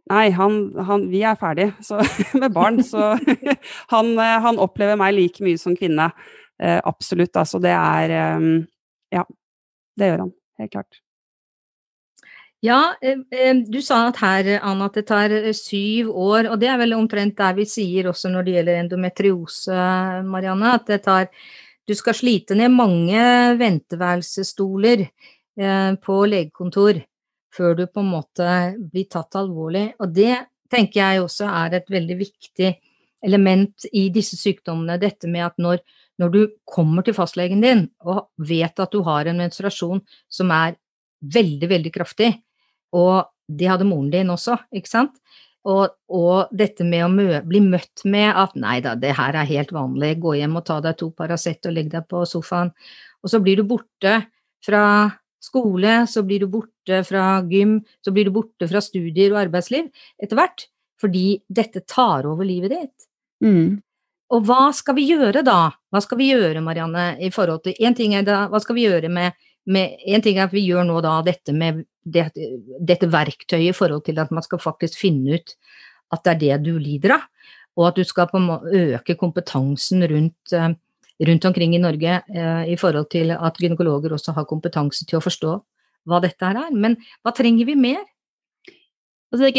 Nei, han, han, vi er ferdig så, med barn, så han, eh, han, opplever meg like mye som kvinne. Uh, absolutt, altså. Det er um, Ja, det gjør han. Helt klart. Ja, eh, eh, du sa at her, Anna, at det tar eh, syv år, og det er vel omtrent der vi sier også når det gjelder endometriose, Marianne, at det tar Du skal slite ned mange venteværelsesstoler på legekontor før du på en måte blir tatt alvorlig. Og det tenker jeg også er et veldig viktig element i disse sykdommene. Dette med at når, når du kommer til fastlegen din og vet at du har en menstruasjon som er veldig, veldig kraftig, og de hadde moren din også, ikke sant? Og, og dette med å mø bli møtt med at nei da, det her er helt vanlig, gå hjem og ta deg to Paracet og legg deg på sofaen. Og så blir du borte fra skole, så blir du borte fra gym, så blir du borte fra studier og arbeidsliv etter hvert. Fordi dette tar over livet ditt. Mm. Og hva skal vi gjøre da? Hva skal vi gjøre, Marianne, i forhold til En ting er da, hva skal vi gjøre med, med En ting er at vi gjør nå da dette med det, dette verktøyet i forhold til at man skal faktisk finne ut at det er det du lider av, og at du skal øke kompetansen rundt, eh, rundt omkring i Norge eh, i forhold til at gynekologer også har kompetanse til å forstå hva dette her er. Men hva trenger vi mer? Altså,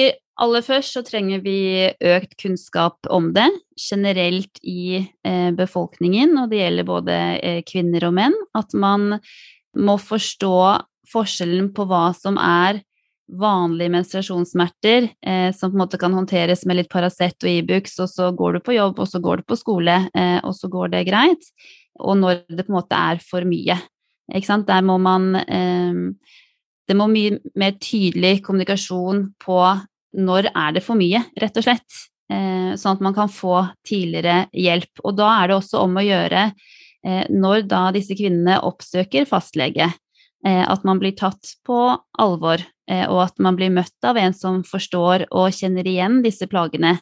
aller først så trenger vi økt kunnskap om det generelt i eh, befolkningen, og det gjelder både eh, kvinner og menn. At man må forstå forskjellen på hva som er vanlige menstruasjonssmerter, eh, som på en måte kan håndteres med litt Paracet og Ibux, og så går du på jobb, og så går du på skole, eh, og så går det greit, og når det på en måte er for mye. Ikke sant? Der må man eh, Det må mye mer tydelig kommunikasjon på når er det for mye, rett og slett. Eh, sånn at man kan få tidligere hjelp. Og da er det også om å gjøre når da disse kvinnene oppsøker fastlege Eh, at man blir tatt på alvor, eh, og at man blir møtt av en som forstår og kjenner igjen disse plagene.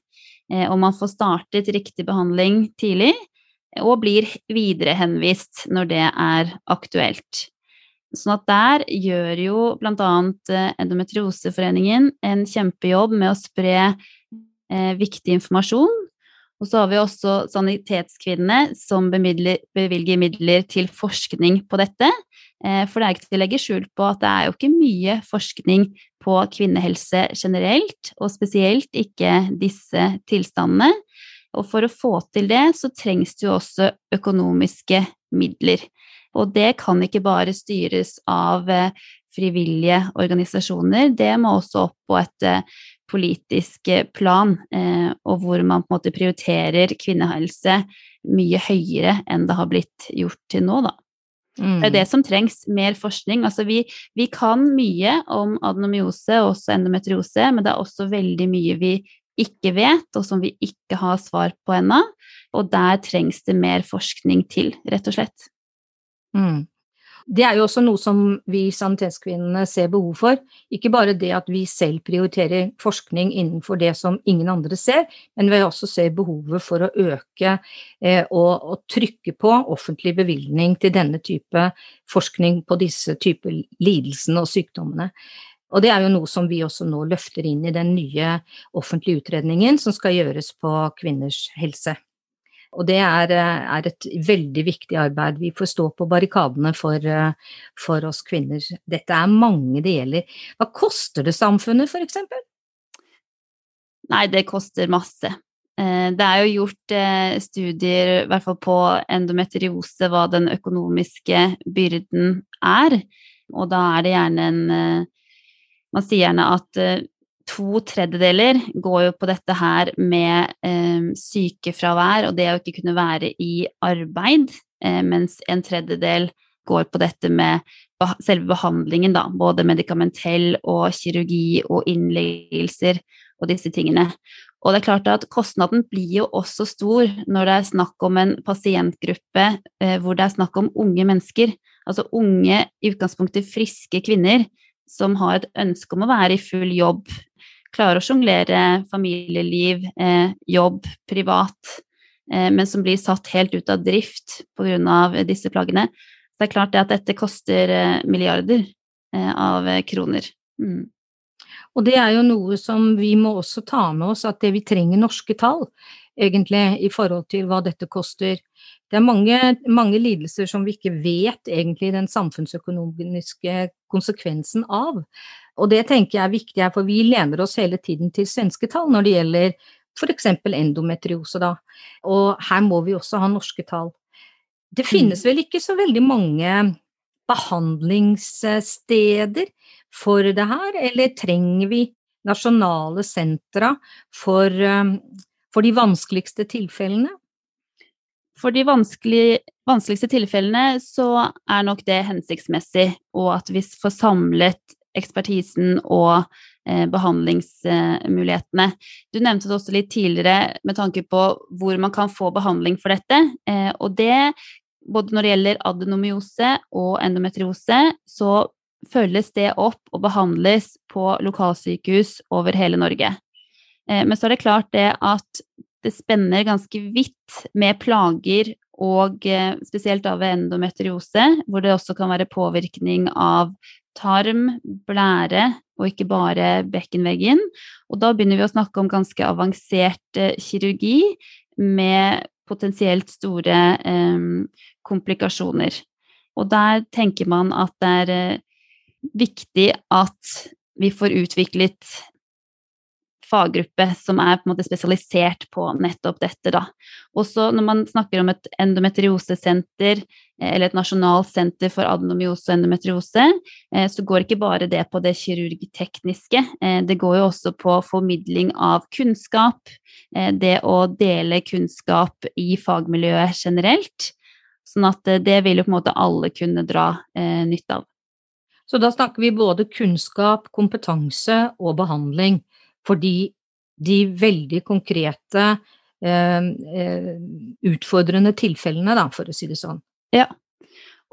Eh, og man får startet riktig behandling tidlig, og blir videre henvist når det er aktuelt. Sånn at der gjør jo bl.a. Endometrioseforeningen en kjempejobb med å spre eh, viktig informasjon. Og så har vi også Sanitetskvinnene som bevilger midler til forskning på dette. Eh, for det er ikke til å legge skjul på at det er jo ikke mye forskning på kvinnehelse generelt, og spesielt ikke disse tilstandene. Og for å få til det, så trengs det jo også økonomiske midler. Og det kan ikke bare styres av eh, frivillige organisasjoner, det må også opp på et politisk plan, og hvor man på en måte prioriterer kvinnehelse mye høyere enn det har blitt gjort til nå, da. Mm. Det er det som trengs, mer forskning. Altså vi, vi kan mye om adenomyose og også endometriose, men det er også veldig mye vi ikke vet, og som vi ikke har svar på ennå. Og der trengs det mer forskning til, rett og slett. Mm. Det er jo også noe som vi sanitetskvinnene ser behov for. Ikke bare det at vi selv prioriterer forskning innenfor det som ingen andre ser, men vi også ser behovet for å øke eh, og, og, trykke på offentlig bevilgning til denne type forskning på disse typer lidelsene og sykdommene. Og det er jo noe som vi også nå løfter inn i den nye offentlige utredningen som skal gjøres på kvinners helse. Og det er, eh, er, et veldig viktig arbeid. Vi får stå på barrikadene for, eh, for oss kvinner. Dette er mange det gjelder. Hva koster det samfunnet, f.eks.? Nei, det koster masse. Eh, det er jo gjort studier, i hvert fall på endometriose, hva den økonomiske byrden er. Og da er det gjerne en Man sier gjerne at to tredjedeler går jo på dette her med eh, sykefravær og det å ikke kunne være i arbeid, eh, mens en tredjedel går på dette med selve behandlingen, da, både medikamentell og kirurgi og innleggelser og disse tingene. Og det er klart at kostnaden blir jo også stor når det er snakk om en pasientgruppe eh, hvor det er snakk om unge mennesker, altså unge, i utgangspunktet friske kvinner som har et ønske om å være i full jobb klarer å sjonglere familieliv, eh, jobb, privat, eh, men som blir satt helt ut av drift pga. disse plagene. Det er klart det at dette koster eh, milliarder av kroner. Mm. Og det er jo noe som vi må også ta med oss, at det vi trenger norske tall, egentlig, i forhold til hva dette koster. Det er mange, mange lidelser som vi ikke vet egentlig den samfunnsøkonomiske konsekvensen av. Og det tenker jeg er viktig her, for vi lener oss hele tiden til svenske tall når det gjelder f.eks. endometriose, da. Og her må vi også ha norske tall. Det mm. finnes vel ikke så veldig mange behandlingssteder for det her, eller trenger vi nasjonale sentra for, um, for de vanskeligste tilfellene? For de vanskeligste tilfellene så er nok det hensiktsmessig, og at vi får samlet ekspertisen og eh, behandlingsmulighetene. Du nevnte det også litt tidligere med tanke på hvor man kan få behandling for dette. Eh, og det, både når det gjelder adenomyose og endometriose, så følges det opp og behandles på lokalsykehus over hele Norge. Eh, men så er det klart det at det spenner ganske vidt med plager og spesielt av endometriose, hvor det også kan være påvirkning av tarm, blære og ikke bare bekkenveggen. Og da begynner vi å snakke om ganske avansert eh, kirurgi med potensielt store eh, komplikasjoner. Og der tenker man at det er eh, viktig at vi får utviklet faggruppe som er på en måte spesialisert på nettopp dette. Da. Også når man snakker om et endometriosesenter eh, eller et nasjonalt senter for adenomyose og endometriose, eh, så går ikke bare det på det kirurgtekniske, eh, det går jo også på formidling av kunnskap, det å dele kunnskap i fagmiljøet generelt. Sånn at det vil jo på en måte alle kunne dra nytte av. Så da snakker vi både kunnskap, kompetanse og behandling. Fordi de veldig konkrete, eh, eh, utfordrende tilfellene, da, for å si det sånn. Ja.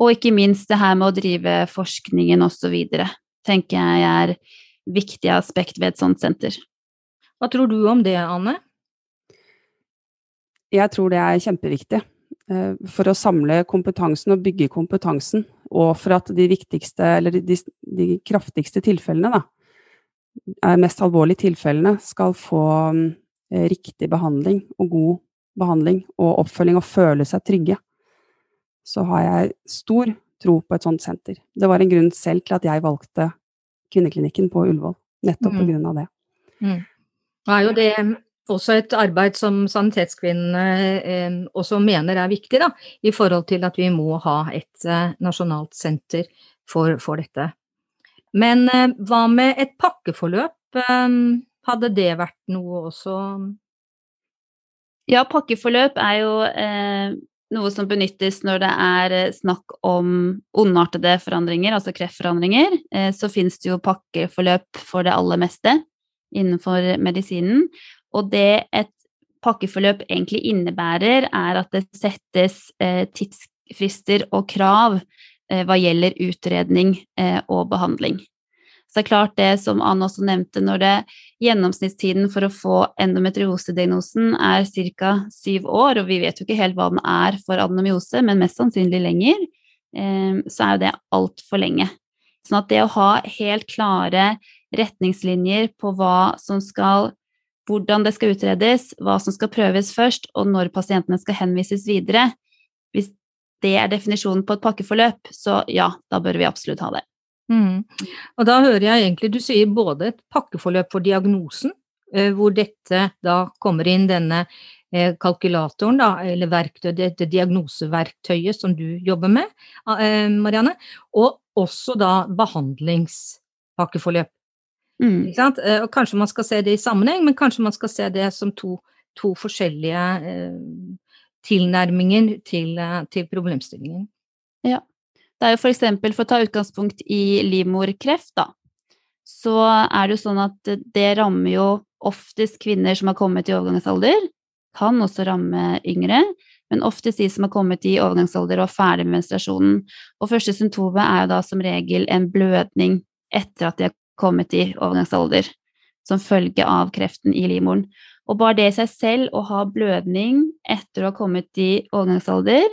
Og ikke minst det her med å drive forskningen osv. tenker jeg er viktig aspekt ved et sånt senter. Hva tror du om det, Anne? Jeg tror det er kjempeviktig. Eh, for å samle kompetansen og bygge kompetansen, og for at de viktigste, eller de, de kraftigste tilfellene, da, mest alvorlige tilfellene skal få eh, riktig behandling og god behandling og oppfølging og føle seg trygge, så har jeg stor tro på et sånt senter. Det var en grunn selv til at jeg valgte kvinneklinikken på Ullevål, nettopp mm. av det. Mm. Det er jo det også et arbeid som Sanitetskvinnene eh, også mener er viktig, da, i forhold til at vi må ha et eh, nasjonalt senter for, for dette. Men eh, hva med et pakkeforløp? Eh, hadde det vært noe også? Ja, pakkeforløp er jo eh, noe som benyttes når det er eh, snakk om ondartede forandringer, altså kreftforandringer. Eh, så finnes det jo pakkeforløp for det aller meste innenfor medisinen. Og det et pakkeforløp egentlig innebærer, er at det settes eh, tidsfrister og krav hva gjelder utredning eh, og behandling. Så det er klart det som Anne også nevnte, når det gjennomsnittstiden for å få endometriosediagnosen er ca. syv år, og vi vet jo ikke helt hva den er for adenomyose, men mest sannsynlig lenger, eh, så er jo det altfor lenge. Sånn at det å ha helt klare retningslinjer på hva som skal hvordan det skal utredes, hva som skal prøves først, og når pasientene skal henvises videre. Hvis det er definisjonen på et pakkeforløp, så ja, da bør vi absolutt ha det. Mm. Og da hører jeg egentlig du sier både et pakkeforløp for diagnosen, eh, hvor dette da kommer inn denne eh, kalkulatoren, da, eller verktøy, dette diagnoseverktøyet som du jobber med, eh, Marianne, og også da behandlingspakkeforløp. Mm. Og kanskje man skal se det i sammenheng, men kanskje man skal se det som to, to forskjellige eh, tilnærminger til, eh, til, problemstillingen. Ja. Det er jo for eksempel, for å ta utgangspunkt i livmorkreft, da, så er det jo sånn at det rammer jo oftest kvinner som har kommet i overgangsalder. Kan også ramme yngre, men oftest de som har kommet i overgangsalder og er ferdig med menstruasjonen. Og første symptomet er jo da som regel en blødning etter at de har kommet i overgangsalder som følge av kreften i livmoren. Og bare det i seg selv, å ha blødning etter å ha kommet i overgangsalder,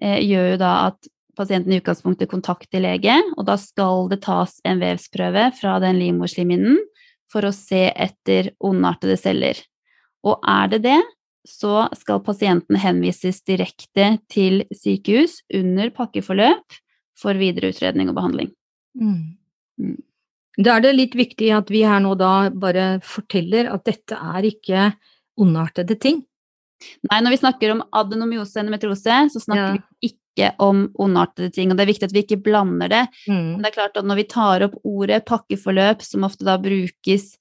eh, gjør jo da at pasienten i utgangspunktet kontakter lege, og da skal det tas en vevsprøve fra den livmorslimhinnen for å se etter ondartede celler. Og er det det, så skal pasienten henvises direkte til sykehus under pakkeforløp for videre utredning og behandling. Mm. Da er det litt viktig at vi her nå da bare forteller at dette er ikke ondartede ting. Nei, når vi snakker om adenomyose og endometriose, så snakker ja. vi ikke om ondartede ting. Og det er viktig at vi ikke blander det. Mm. Men det er klart at når vi tar opp ordet pakkeforløp, som ofte da brukes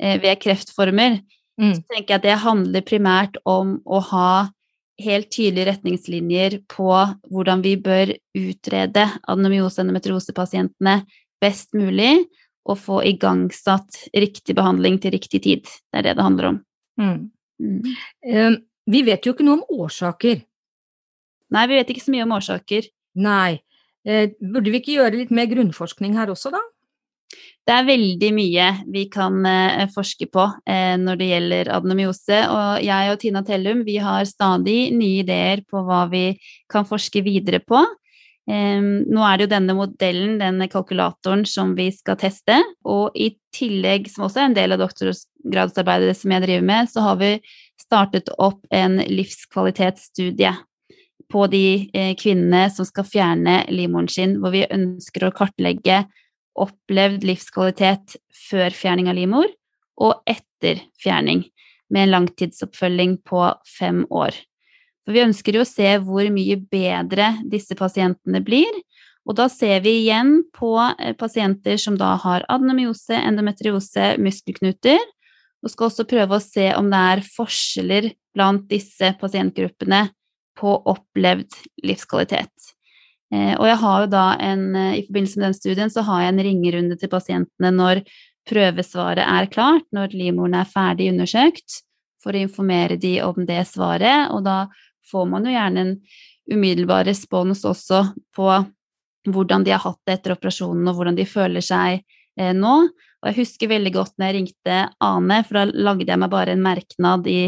eh, ved kreftformer, mm. så tenker jeg at det handler primært om å ha helt tydelige retningslinjer på hvordan vi bør utrede adenomyose- og endometriosepasientene best mulig, å få igangsatt riktig behandling til riktig tid. Det er det det handler om. Mm. Mm. Vi vet jo ikke noe om årsaker. Nei, vi vet ikke så mye om årsaker. Nei. Uh, burde vi ikke gjøre litt mer grunnforskning her også, da? Det er veldig mye vi kan uh, forske på uh, når det gjelder adenomyose. Og jeg og Tina Tellum vi har stadig nye ideer på hva vi kan forske videre på. Nå er det jo denne modellen, denne kalkulatoren, som vi skal teste. Og i tillegg, som også er en del av doktorgradsarbeidet som jeg driver med, så har vi startet opp en livskvalitetsstudie på de eh, kvinnene som skal fjerne livmoren sin, hvor vi ønsker å kartlegge opplevd livskvalitet før fjerning av livmor og etter fjerning, med en langtidsoppfølging på fem år. For vi ønsker jo å se hvor mye bedre disse pasientene blir. Og da ser vi igjen på eh, pasienter som da har adenomyose, endometriose, muskelknuter, og skal også prøve å se om det er forskjeller blant disse pasientgruppene på opplevd livskvalitet. Eh, og jeg har jo da en, eh, i forbindelse med den studien så har jeg en ringerunde til pasientene når prøvesvaret er klart, når livmoren er ferdig undersøkt, for å informere de om det svaret. Og da får man jo gjerne en umiddelbar respons også på hvordan de har hatt det etter operasjonen, og hvordan de føler seg eh, nå. Og jeg husker veldig godt når jeg ringte Ane, for da lagde jeg meg bare en merknad i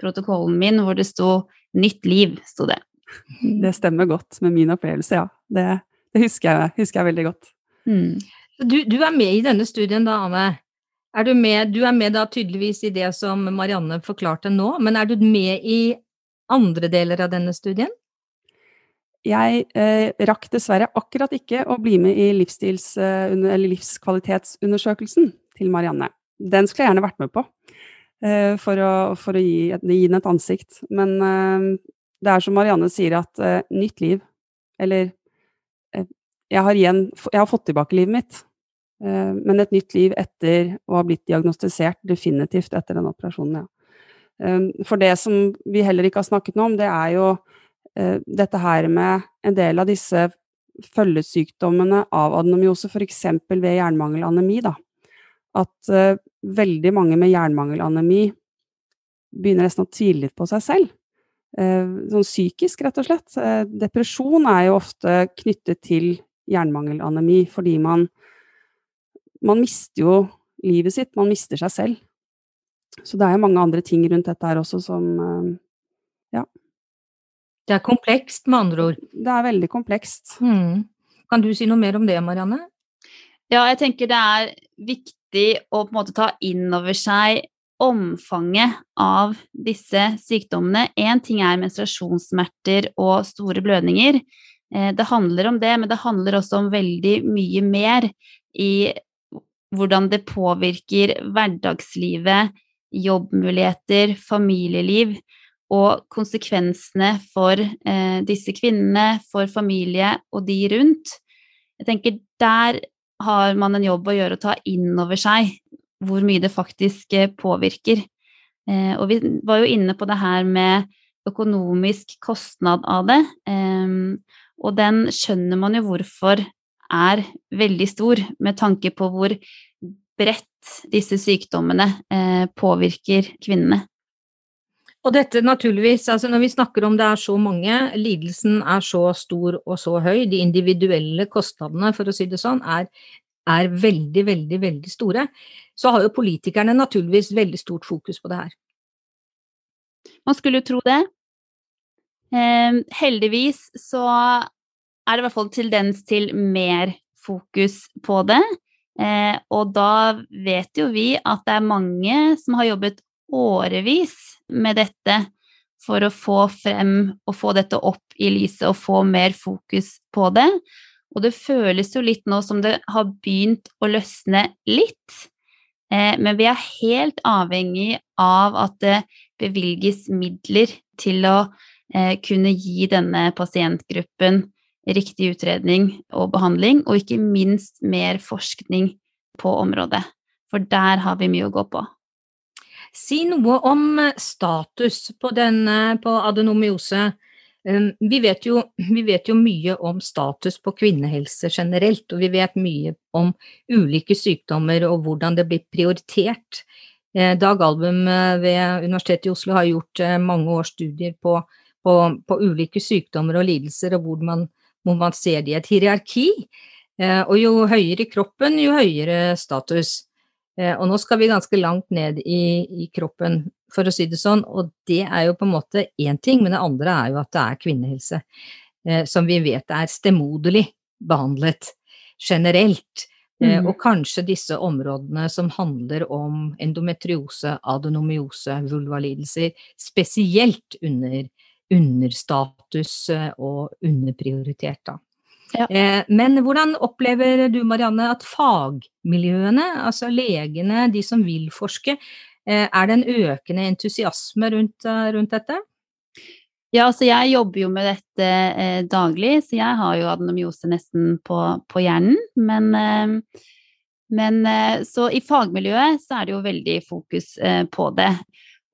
protokollen min hvor det sto 'nytt liv', sto det. Det stemmer godt med min opplevelse, ja. Det, det husker, jeg, husker, jeg, veldig godt. Mm. Du, du, er med i denne studien da, Ane. Er du, med, du er med da tydeligvis i det som Marianne forklarte nå, men er du med i andre deler av denne studien? Jeg eh, rakk dessverre akkurat ikke å bli med i eh, livskvalitetsundersøkelsen til Marianne. Den skulle jeg gjerne vært med på, eh, for, å, for, å, gi, gi, den et ansikt. Men eh, det er som Marianne sier, at eh, nytt liv Eller eh, jeg har, igjen, jeg har fått tilbake livet mitt. Men et nytt liv etter å ha blitt diagnostisert, definitivt etter den operasjonen, ja. Eh, for det som vi heller ikke har snakket noe om, det er jo eh, dette her med en del av disse følgesykdommene av adenomyose, f.eks. ved jernmangelanemi, da. At veldig mange med jernmangelanemi begynner nesten å tvile litt på seg selv. Sånn psykisk, rett og slett. Depresjon er jo ofte knyttet til jernmangelanemi fordi man man mister jo livet sitt, man mister seg selv. Så det er jo mange andre ting rundt dette her også som eh, ja. Det er komplekst, med andre ord. Det er veldig komplekst. Mm. Kan du si noe mer om det, Marianne? Ja, jeg tenker det er viktig å på en måte ta inn over seg omfanget av disse sykdommene. Én ting er menstruasjonssmerter og store blødninger. Eh, det handler om det, men det handler også om veldig mye mer i hvordan det påvirker hverdagslivet, jobbmuligheter, familieliv og konsekvensene for eh, disse kvinnene, for familie og de rundt. Jeg tenker der har man en jobb å gjøre å ta inn over seg hvor mye det faktisk eh, påvirker. Eh, og vi var jo inne på det her med økonomisk kostnad av det. Eh, og den skjønner man jo hvorfor er veldig stor, med tanke på hvor bredt disse sykdommene eh, påvirker kvinnene. Og dette naturligvis, altså når vi snakker om det er så mange, lidelsen er så stor og så høy, de individuelle kostnadene, for å si det sånn, er, er veldig, veldig, veldig store, så har jo politikerne naturligvis veldig stort fokus på det her. Man skulle jo tro det. Eh, heldigvis så er det i hvert fall tendens til mer fokus på det. Eh, og da vet jo vi at det er mange som har jobbet årevis med dette for å få frem og få dette opp i lyset og få mer fokus på det. Og det føles jo litt nå som det har begynt å løsne litt. Eh, men vi er helt avhengig av at det bevilges midler til å eh, kunne gi denne pasientgruppen riktig utredning og behandling, og ikke minst mer forskning på området. For der har vi mye å gå på. Si noe om status på, denne, på adenomyose. Um, vi vet, jo, vi vet, jo, mye om status på kvinnehelse generelt, og vi vet mye om ulike sykdommer og hvordan det blir prioritert. Eh, Dag Album eh, ved Universitetet i Oslo har gjort eh, mange års studier på, på, på ulike sykdommer og lidelser, og hvor man hvor man ser det i et hierarki. Eh, og jo høyere i kroppen, jo høyere status. Eh, og nå skal vi ganske langt ned i, i, kroppen, for å si det sånn. Og det er jo på en måte én ting, men det andre er jo at det er kvinnehelse. Eh, som vi vet er stemoderlig behandlet generelt. Mm. Og kanskje disse områdene som handler om endometriose, adenomyose, vulvalidelser, spesielt under understatus eh, og underprioritert, da. Ja. Eh, men hvordan opplever du, Marianne, at fagmiljøene, altså legene, de som vil forske, eh, er det en økende entusiasme rundt, rundt dette? Ja, altså jeg jobber jo med dette eh, daglig, så jeg har jo adenomyose nesten på, på hjernen. Men, eh, men eh, så i fagmiljøet så er det jo veldig fokus på det.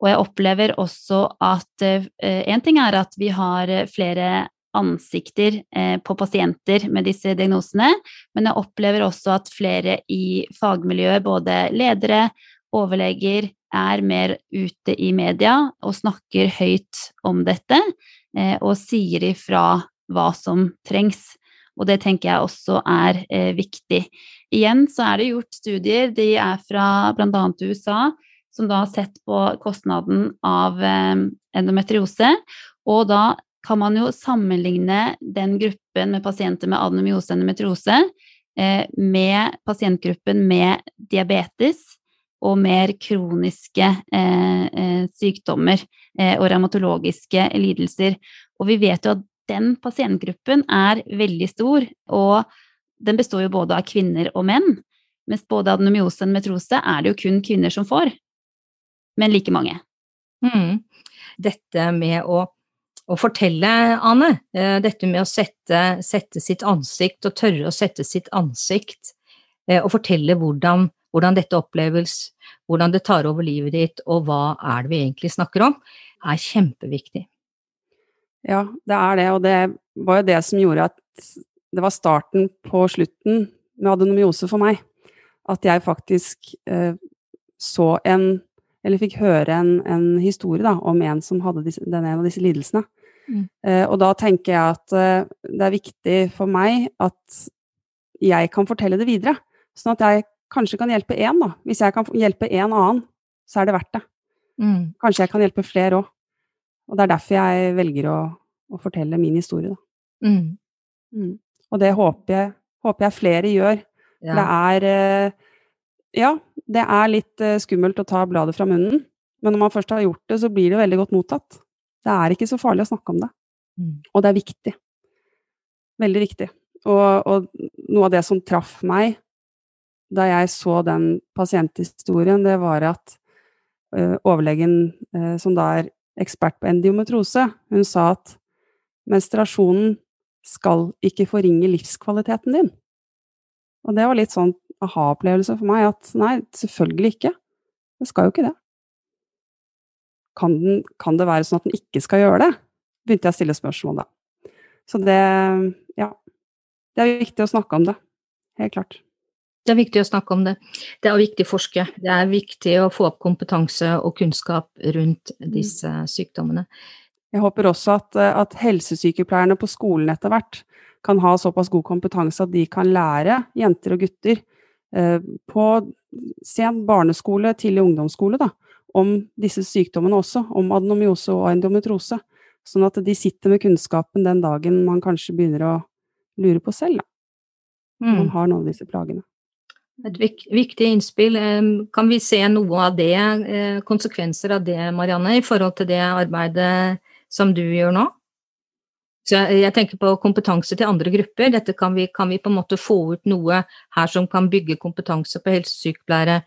Og jeg opplever også at eh, en ting er at vi har flere ansikter eh, på pasienter med disse diagnosene, men jeg opplever også at flere i fagmiljøet, både ledere, overleger, er mer ute i media og snakker høyt om dette, eh, og sier ifra hva som trengs. Og det tenker jeg også er viktig. Igjen så er det gjort studier, de er fra bl.a. USA, som da har sett på kostnaden av eh, endometriose. Og da kan man jo sammenligne den gruppen med pasienter med adenomyose endometriose eh, med pasientgruppen med diabetes og mer kroniske eh, sykdommer og revmatologiske lidelser. Og vi vet jo at den pasientgruppen er veldig stor, og den består jo både av kvinner og menn. Mens både adenomyose og endometriose er det jo kun kvinner som får men like mange. Mm. Dette med å, å, fortelle, Ane, eh, dette med å sette, sette, sitt ansikt og tørre å sette sitt ansikt eh, og fortelle hvordan, hvordan dette oppleves, hvordan det tar over livet ditt, og hva er det vi egentlig snakker om, er kjempeviktig. Ja, det er det, og det var jo det som gjorde at det var starten på slutten med adenomyose for meg. At jeg faktisk eh, så en Eller fikk høre en, en historie da, om en som hadde disse, den en av disse lidelsene. Mm. Eh, og da tenker jeg at eh, det er viktig for meg at jeg kan fortelle det videre. Sånn at jeg kanskje kan hjelpe én, da. Hvis jeg kan hjelpe en annen, så er det verdt det. Mm. Kanskje jeg kan hjelpe flere òg. Og det er derfor jeg velger å, å fortelle min historie, da. Mm. Mm. Og det håper jeg, håper jeg flere gjør. Ja. Det er eh, Ja, det er litt eh, skummelt å ta bladet fra munnen, men når man først har gjort det, så blir det veldig godt mottatt. Det er ikke så farlig å snakke om det. Mm. Og det er viktig. Veldig viktig. Og, og, noe av det som traff meg da jeg så den pasienthistorien, det var at ø, overlegen, ø, som da er ekspert på endiometrose, hun sa at menstruasjonen skal ikke forringe livskvaliteten din. Og det var litt sånn aha-opplevelse for meg at nei, selvfølgelig ikke. Det skal jo ikke det. Kan, den, kan, det være sånn at den ikke skal gjøre det? Begynte jeg å stille spørsmål da. Så det ja. Det er viktig å snakke om det. Helt klart. Det er viktig å snakke om det. Det er viktig å forske. Det er viktig å få opp kompetanse og kunnskap rundt mm. disse sykdommene. Jeg håper også at, at helsesykepleierne på skolen etter hvert kan ha såpass god kompetanse at de kan lære jenter og gutter på sen barneskole, tidlig ungdomsskole, da, om disse sykdommene også, om adenomyose og endometrose. Sånn at de sitter med kunnskapen den dagen man kanskje begynner å lure på selv, da. Mm. Man har noen av disse plagene. Et viktig innspill. Kan vi se noe av det, eh, konsekvenser av det, Marianne, i forhold til det arbeidet som du gjør nå. Så jeg, tenker på kompetanse til andre grupper. Dette kan vi, kan vi, på en måte få ut noe her som kan bygge kompetanse på helsesykepleiere,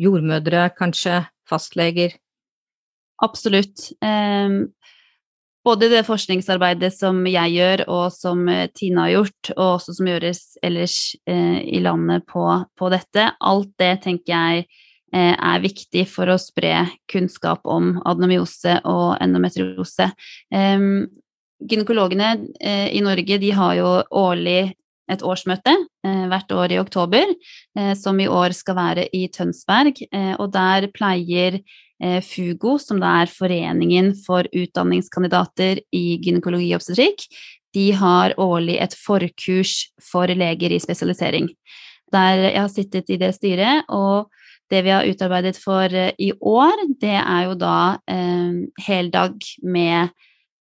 jordmødre kanskje, fastleger? Absolutt. Um, både det forskningsarbeidet som jeg gjør, og som eh, Tina har gjort, og også som gjøres ellers eh, i landet på, på, dette, alt det tenker jeg Eh, er viktig for å spre kunnskap om adenomyose og endometriose. Gynekologene eh, i Norge de har jo årlig et årsmøte eh, hvert år i oktober, som i år skal være i Tønsberg. Og der pleier FUGO, som da er Foreningen for utdanningskandidater i gynekologi og obstetrikk, de har årlig et forkurs for leger i spesialisering. Der jeg har sittet i det styret, og det vi har utarbeidet for eh, i år, det er jo da eh, heldag med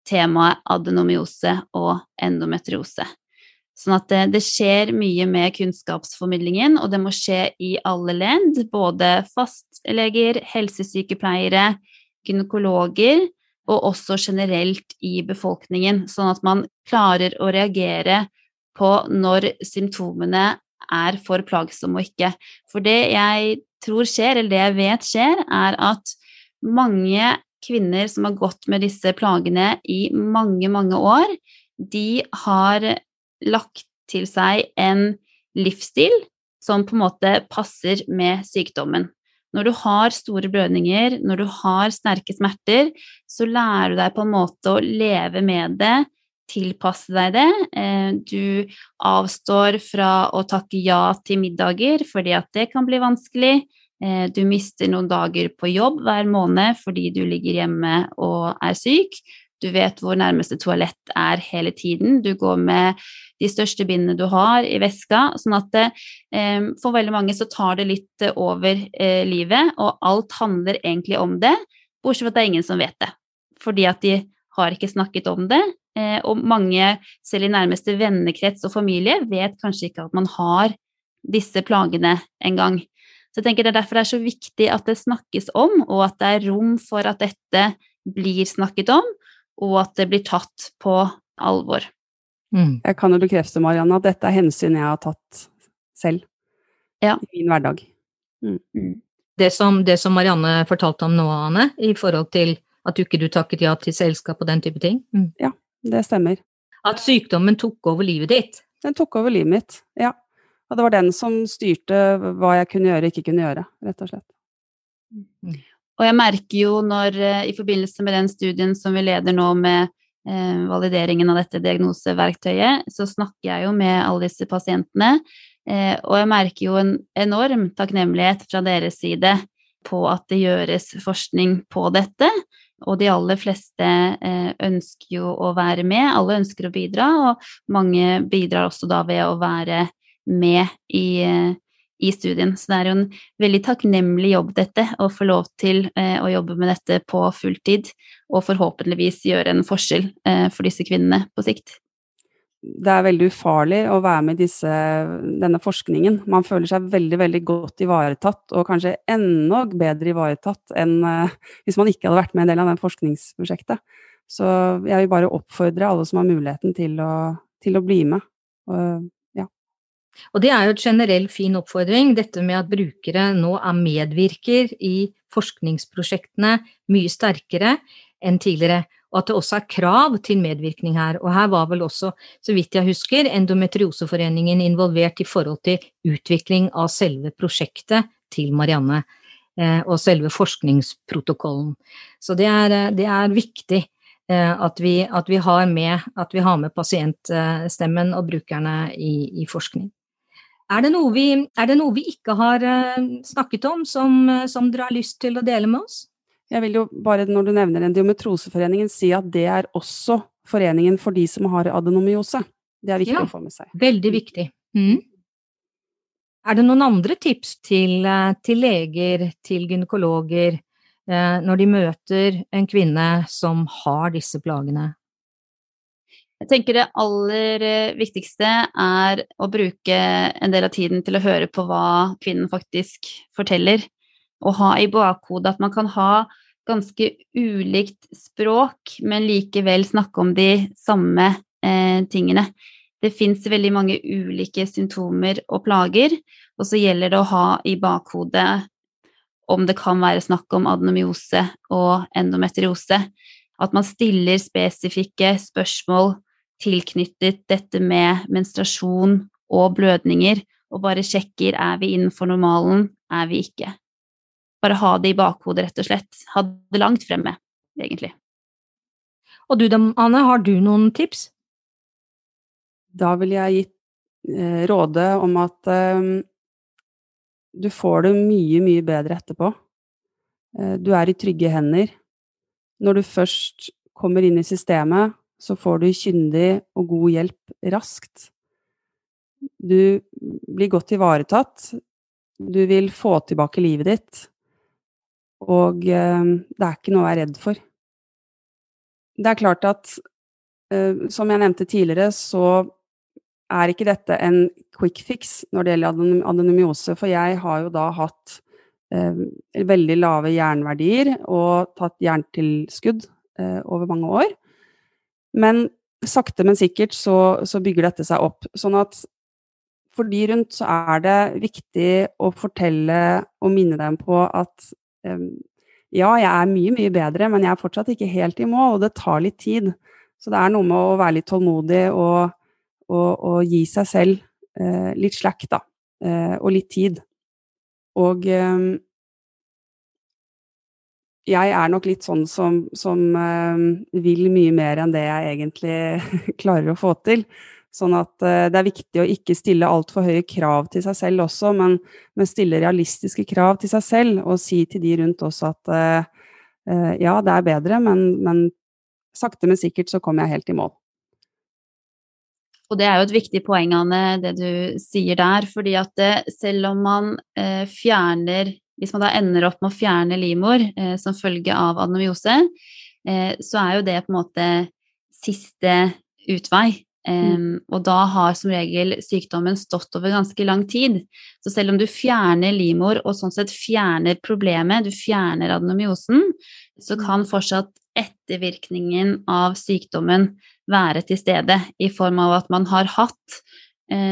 temaet adenomyose og endometriose. Sånn at det, det, skjer mye med kunnskapsformidlingen, og det må skje i alle ledd. Både fastleger, helsesykepleiere, gynekologer, og også generelt i befolkningen. Sånn at man klarer å reagere på når symptomene er for plagsomme og ikke. For det jeg tror skjer, eller det jeg vet skjer, er at mange kvinner som har gått med disse plagene i mange, mange år, de har lagt til seg en livsstil som på en måte passer med sykdommen. Når du har store blødninger, når du har sterke smerter, så lærer du deg på en måte å leve med det, tilpasse deg det. Eh, du avstår fra å takke ja til middager fordi at det kan bli vanskelig. Eh, du mister noen dager på jobb hver måned fordi du ligger hjemme og er syk. Du vet hvor nærmeste toalett er hele tiden. Du går med de største bindene du har i veska. Sånn at det, eh, for veldig mange så tar det litt over livet, og alt handler egentlig om det, bortsett fra at det er ingen som vet det. Fordi at de har ikke snakket om det, Eh, og mange, selv i nærmeste vennekrets og familie, vet kanskje ikke at man har disse plagene engang. Så jeg tenker det er derfor det er så viktig at det snakkes om, og at det er rom for at dette blir snakket om, og at det blir tatt på alvor. Mm. Jeg kan jo bekrefte, Marianne, at dette er hensyn jeg har tatt selv ja. i min hverdag. Mm. mm. Det, som, det, som, Marianne fortalte om nå, Anne, i forhold til at du ikke du takket ja til selskap og den type ting? Mm. Ja, det stemmer. At sykdommen tok over livet ditt? Den tok over livet mitt, ja. Og det var den som styrte hva jeg kunne gjøre og ikke kunne gjøre, rett og slett. Og jeg merker jo når eh, i forbindelse med den studien som vi leder nå med eh, valideringen av dette diagnoseverktøyet, så snakker jeg jo med alle disse pasientene. Eh, og jeg merker jo en enorm takknemlighet fra deres side på at det gjøres forskning på dette. Og de aller fleste eh, ønsker jo å være med, alle ønsker å bidra, og mange bidrar også da ved å være med i, eh, i studien. Så det er jo en veldig takknemlig jobb, dette, å få lov til eh, å jobbe med dette på fulltid, og forhåpentligvis gjøre en forskjell for disse kvinnene på sikt det er veldig ufarlig å være med i denne forskningen. Man føler seg veldig veldig godt ivaretatt, og kanskje enda bedre ivaretatt enn hvis man ikke hadde vært med en del av det forskningsprosjektet. Så jeg vil bare oppfordre alle som har muligheten til å, til å bli med. Og det er jo et generell fin oppfordring, dette med at brukere nå er medvirker i forskningsprosjektene mye sterkere enn tidligere og at det også er krav til medvirkning her. Og her var vel også, så vidt jeg husker, Endometrioseforeningen involvert i forhold til utvikling av selve prosjektet til Marianne, eh, og selve forskningsprotokollen. Så det er, eh, det er viktig eh, at vi, at, vi med, at, vi, har med, pasientstemmen og brukerne i, i forskning. Er det, vi, er det, noe vi, ikke har snakket om som, som dere har lyst til å dele med oss? Jeg vil jo bare, når du nevner Endometroseforeningen, si at det er også foreningen for de som har adenomyose. Det er viktig ja, å få med seg. Veldig viktig. Mm. Er det noen andre tips til, eh, til leger, til gynekologer, eh, når de møter en kvinne som har disse plagene? Jeg tenker det aller eh, viktigste er å bruke en del av tiden til å høre på hva kvinnen faktisk forteller å ha i bakhodet at man kan ha ganske ulikt språk, men likevel snakke om de samme eh, tingene. Det fins veldig mange ulike symptomer og plager, og så gjelder det å ha i bakhodet om det kan være snakk om adenomyose og endometriose. At man stiller spesifikke spørsmål tilknyttet dette med menstruasjon og blødninger, og bare sjekker er vi innenfor normalen, er vi ikke bare ha det i bakhodet, rett og slett. Ha det langt fremme, egentlig. Og du da, Anne, har du noen tips? Da vil jeg gitt eh, råde om at eh, du får det mye, mye bedre etterpå. Eh, du er i trygge hender. Når du først kommer inn i systemet, så får du kyndig og god hjelp raskt. Du blir godt ivaretatt. Du vil få tilbake livet ditt. Og eh, det er ikke noe å være redd for. Det er klart at, eh, som jeg nevnte tidligere, så er ikke dette en quick fix når det gjelder adenomyose, for jeg har jo da hatt eh, veldig lave jernverdier og tatt jerntilskudd eh, over mange år. Men sakte, men sikkert så, så, bygger dette seg opp. Sånn at for de rundt så er det viktig å fortelle og minne dem på at ja, jeg er mye, mye bedre, men jeg er fortsatt ikke helt i mål, og det tar litt tid. Så det er noe med å være litt tålmodig og, og, og gi seg selv eh, litt slack, da. Eh, og litt tid. Og eh, jeg er nok litt sånn som, som vil mye mer enn det jeg egentlig klarer å få til. Sånn at uh, det er viktig å ikke stille altfor høye krav til seg selv også, men, men, stille realistiske krav til seg selv og si til de rundt også at uh, ja, det er bedre, men, men, sakte, men sikkert så kommer jeg helt i mål. Og det er jo et viktig poeng, Anne, det du sier der. fordi at selv om man fjerner Hvis man da ender opp med å fjerne livmor som følge av adenomyose, så er jo det på en måte siste utvei. Um, og da har som regel sykdommen stått over ganske lang tid. Så selv om du fjerner livmor og sånn sett fjerner problemet, du fjerner adenomyosen, så mm. kan fortsatt ettervirkningen av sykdommen være til stede i form av at man har hatt eh,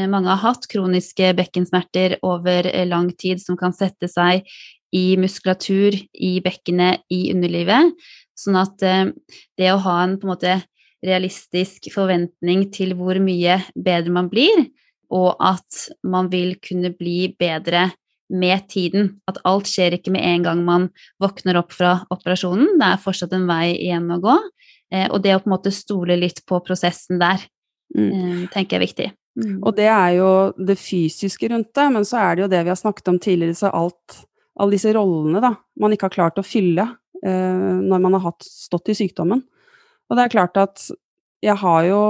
mange har hatt kroniske bekkensmerter over eh, lang tid som kan sette seg i muskulatur, i bekkenet, i underlivet. Sånn at eh, det å ha en på en måte realistisk forventning til hvor mye bedre man blir, og at man vil kunne bli bedre med tiden. At alt skjer ikke med en gang man våkner opp fra operasjonen. Det er fortsatt en vei igjen å gå. Eh, og det å på en måte stole litt på prosessen der, Mm. eh, tenker jeg er viktig. Mm. Og det er jo det fysiske rundt det, men så er det jo det vi har snakket om tidligere, så alt, alle disse rollene da, man ikke har klart å fylle eh, når man har hatt, stått i sykdommen. Og det er klart at jeg har jo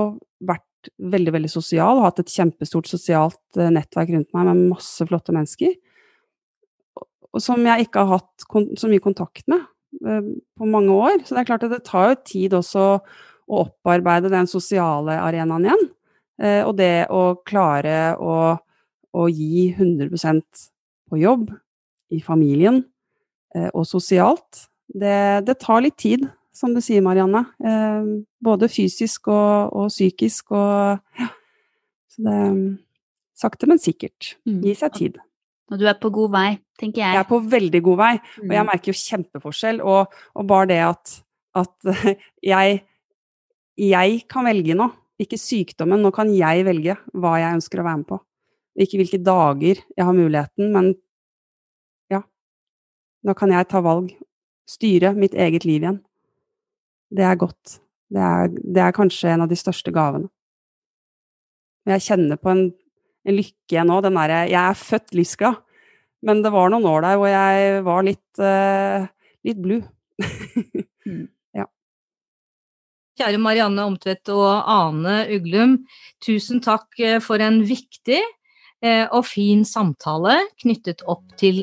vært veldig, veldig sosial, og hatt et kjempestort sosialt eh, nettverk rundt meg med masse flotte mennesker, som jeg ikke har hatt så mye kontakt med eh, på mange år. Så det er klart at det tar jo tid også å opparbeide den sosiale arenaen igjen. Eh, og det å klare å, å gi 100% på jobb, i familien eh, og sosialt, det, det tar litt tid, som du sier, Marianne. Eh, både fysisk og, og psykisk og ja. Så det Sakte, men sikkert. Mm. Gi seg tid. Og du er på god vei, tenker jeg. Jeg er på veldig god vei, og jeg Mm. merker jo kjempeforskjell. Og, og bare det at, at jeg, jeg kan velge nå, ikke sykdommen. Nå kan jeg velge hva jeg ønsker å være med på. Ikke hvilke dager jeg har muligheten, men ja. Nå kan jeg ta valg. Styre mitt eget liv igjen. Det er godt. Det er, det er kanskje en av de største gavene. Jeg kjenner på en, en lykke nå. Den derre Jeg er født livsglad. Men det var noen år der hvor jeg var litt, uh, litt blue. Kjære Marianne Omtvedt og Ane Uglum, tusen takk eh, for en viktig eh, og fin samtale knyttet opp til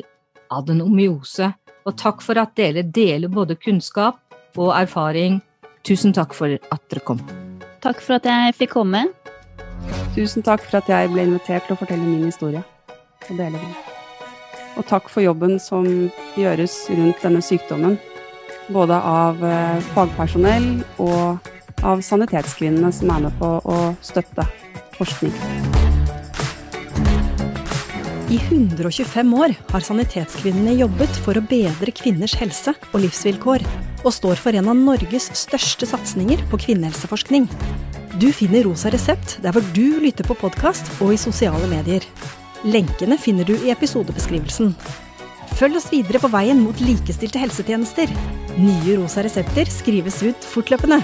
adenomyose. Og takk for at dere deler både kunnskap og erfaring. Tusen takk for at dere kom. Takk for at jeg fikk komme. Tusen takk for at jeg ble invitert til å fortelle min historie og dele den. Og takk for jobben som gjøres rundt denne sykdommen. Både av eh, fagpersonell og av sanitetskvinnene som er med på å støtte forskning. I 125 år har Sanitetskvinnene jobbet for å bedre kvinners helse og livsvilkår, og står for en av Norges største satsinger på kvinnehelseforskning. Du finner Rosa resept der hvor du lytter på podkast og i sosiale medier. Lenkene finner du i episodebeskrivelsen. Følg oss videre på veien mot likestilte helsetjenester. Nye rosa resepter skrives ut fortløpende.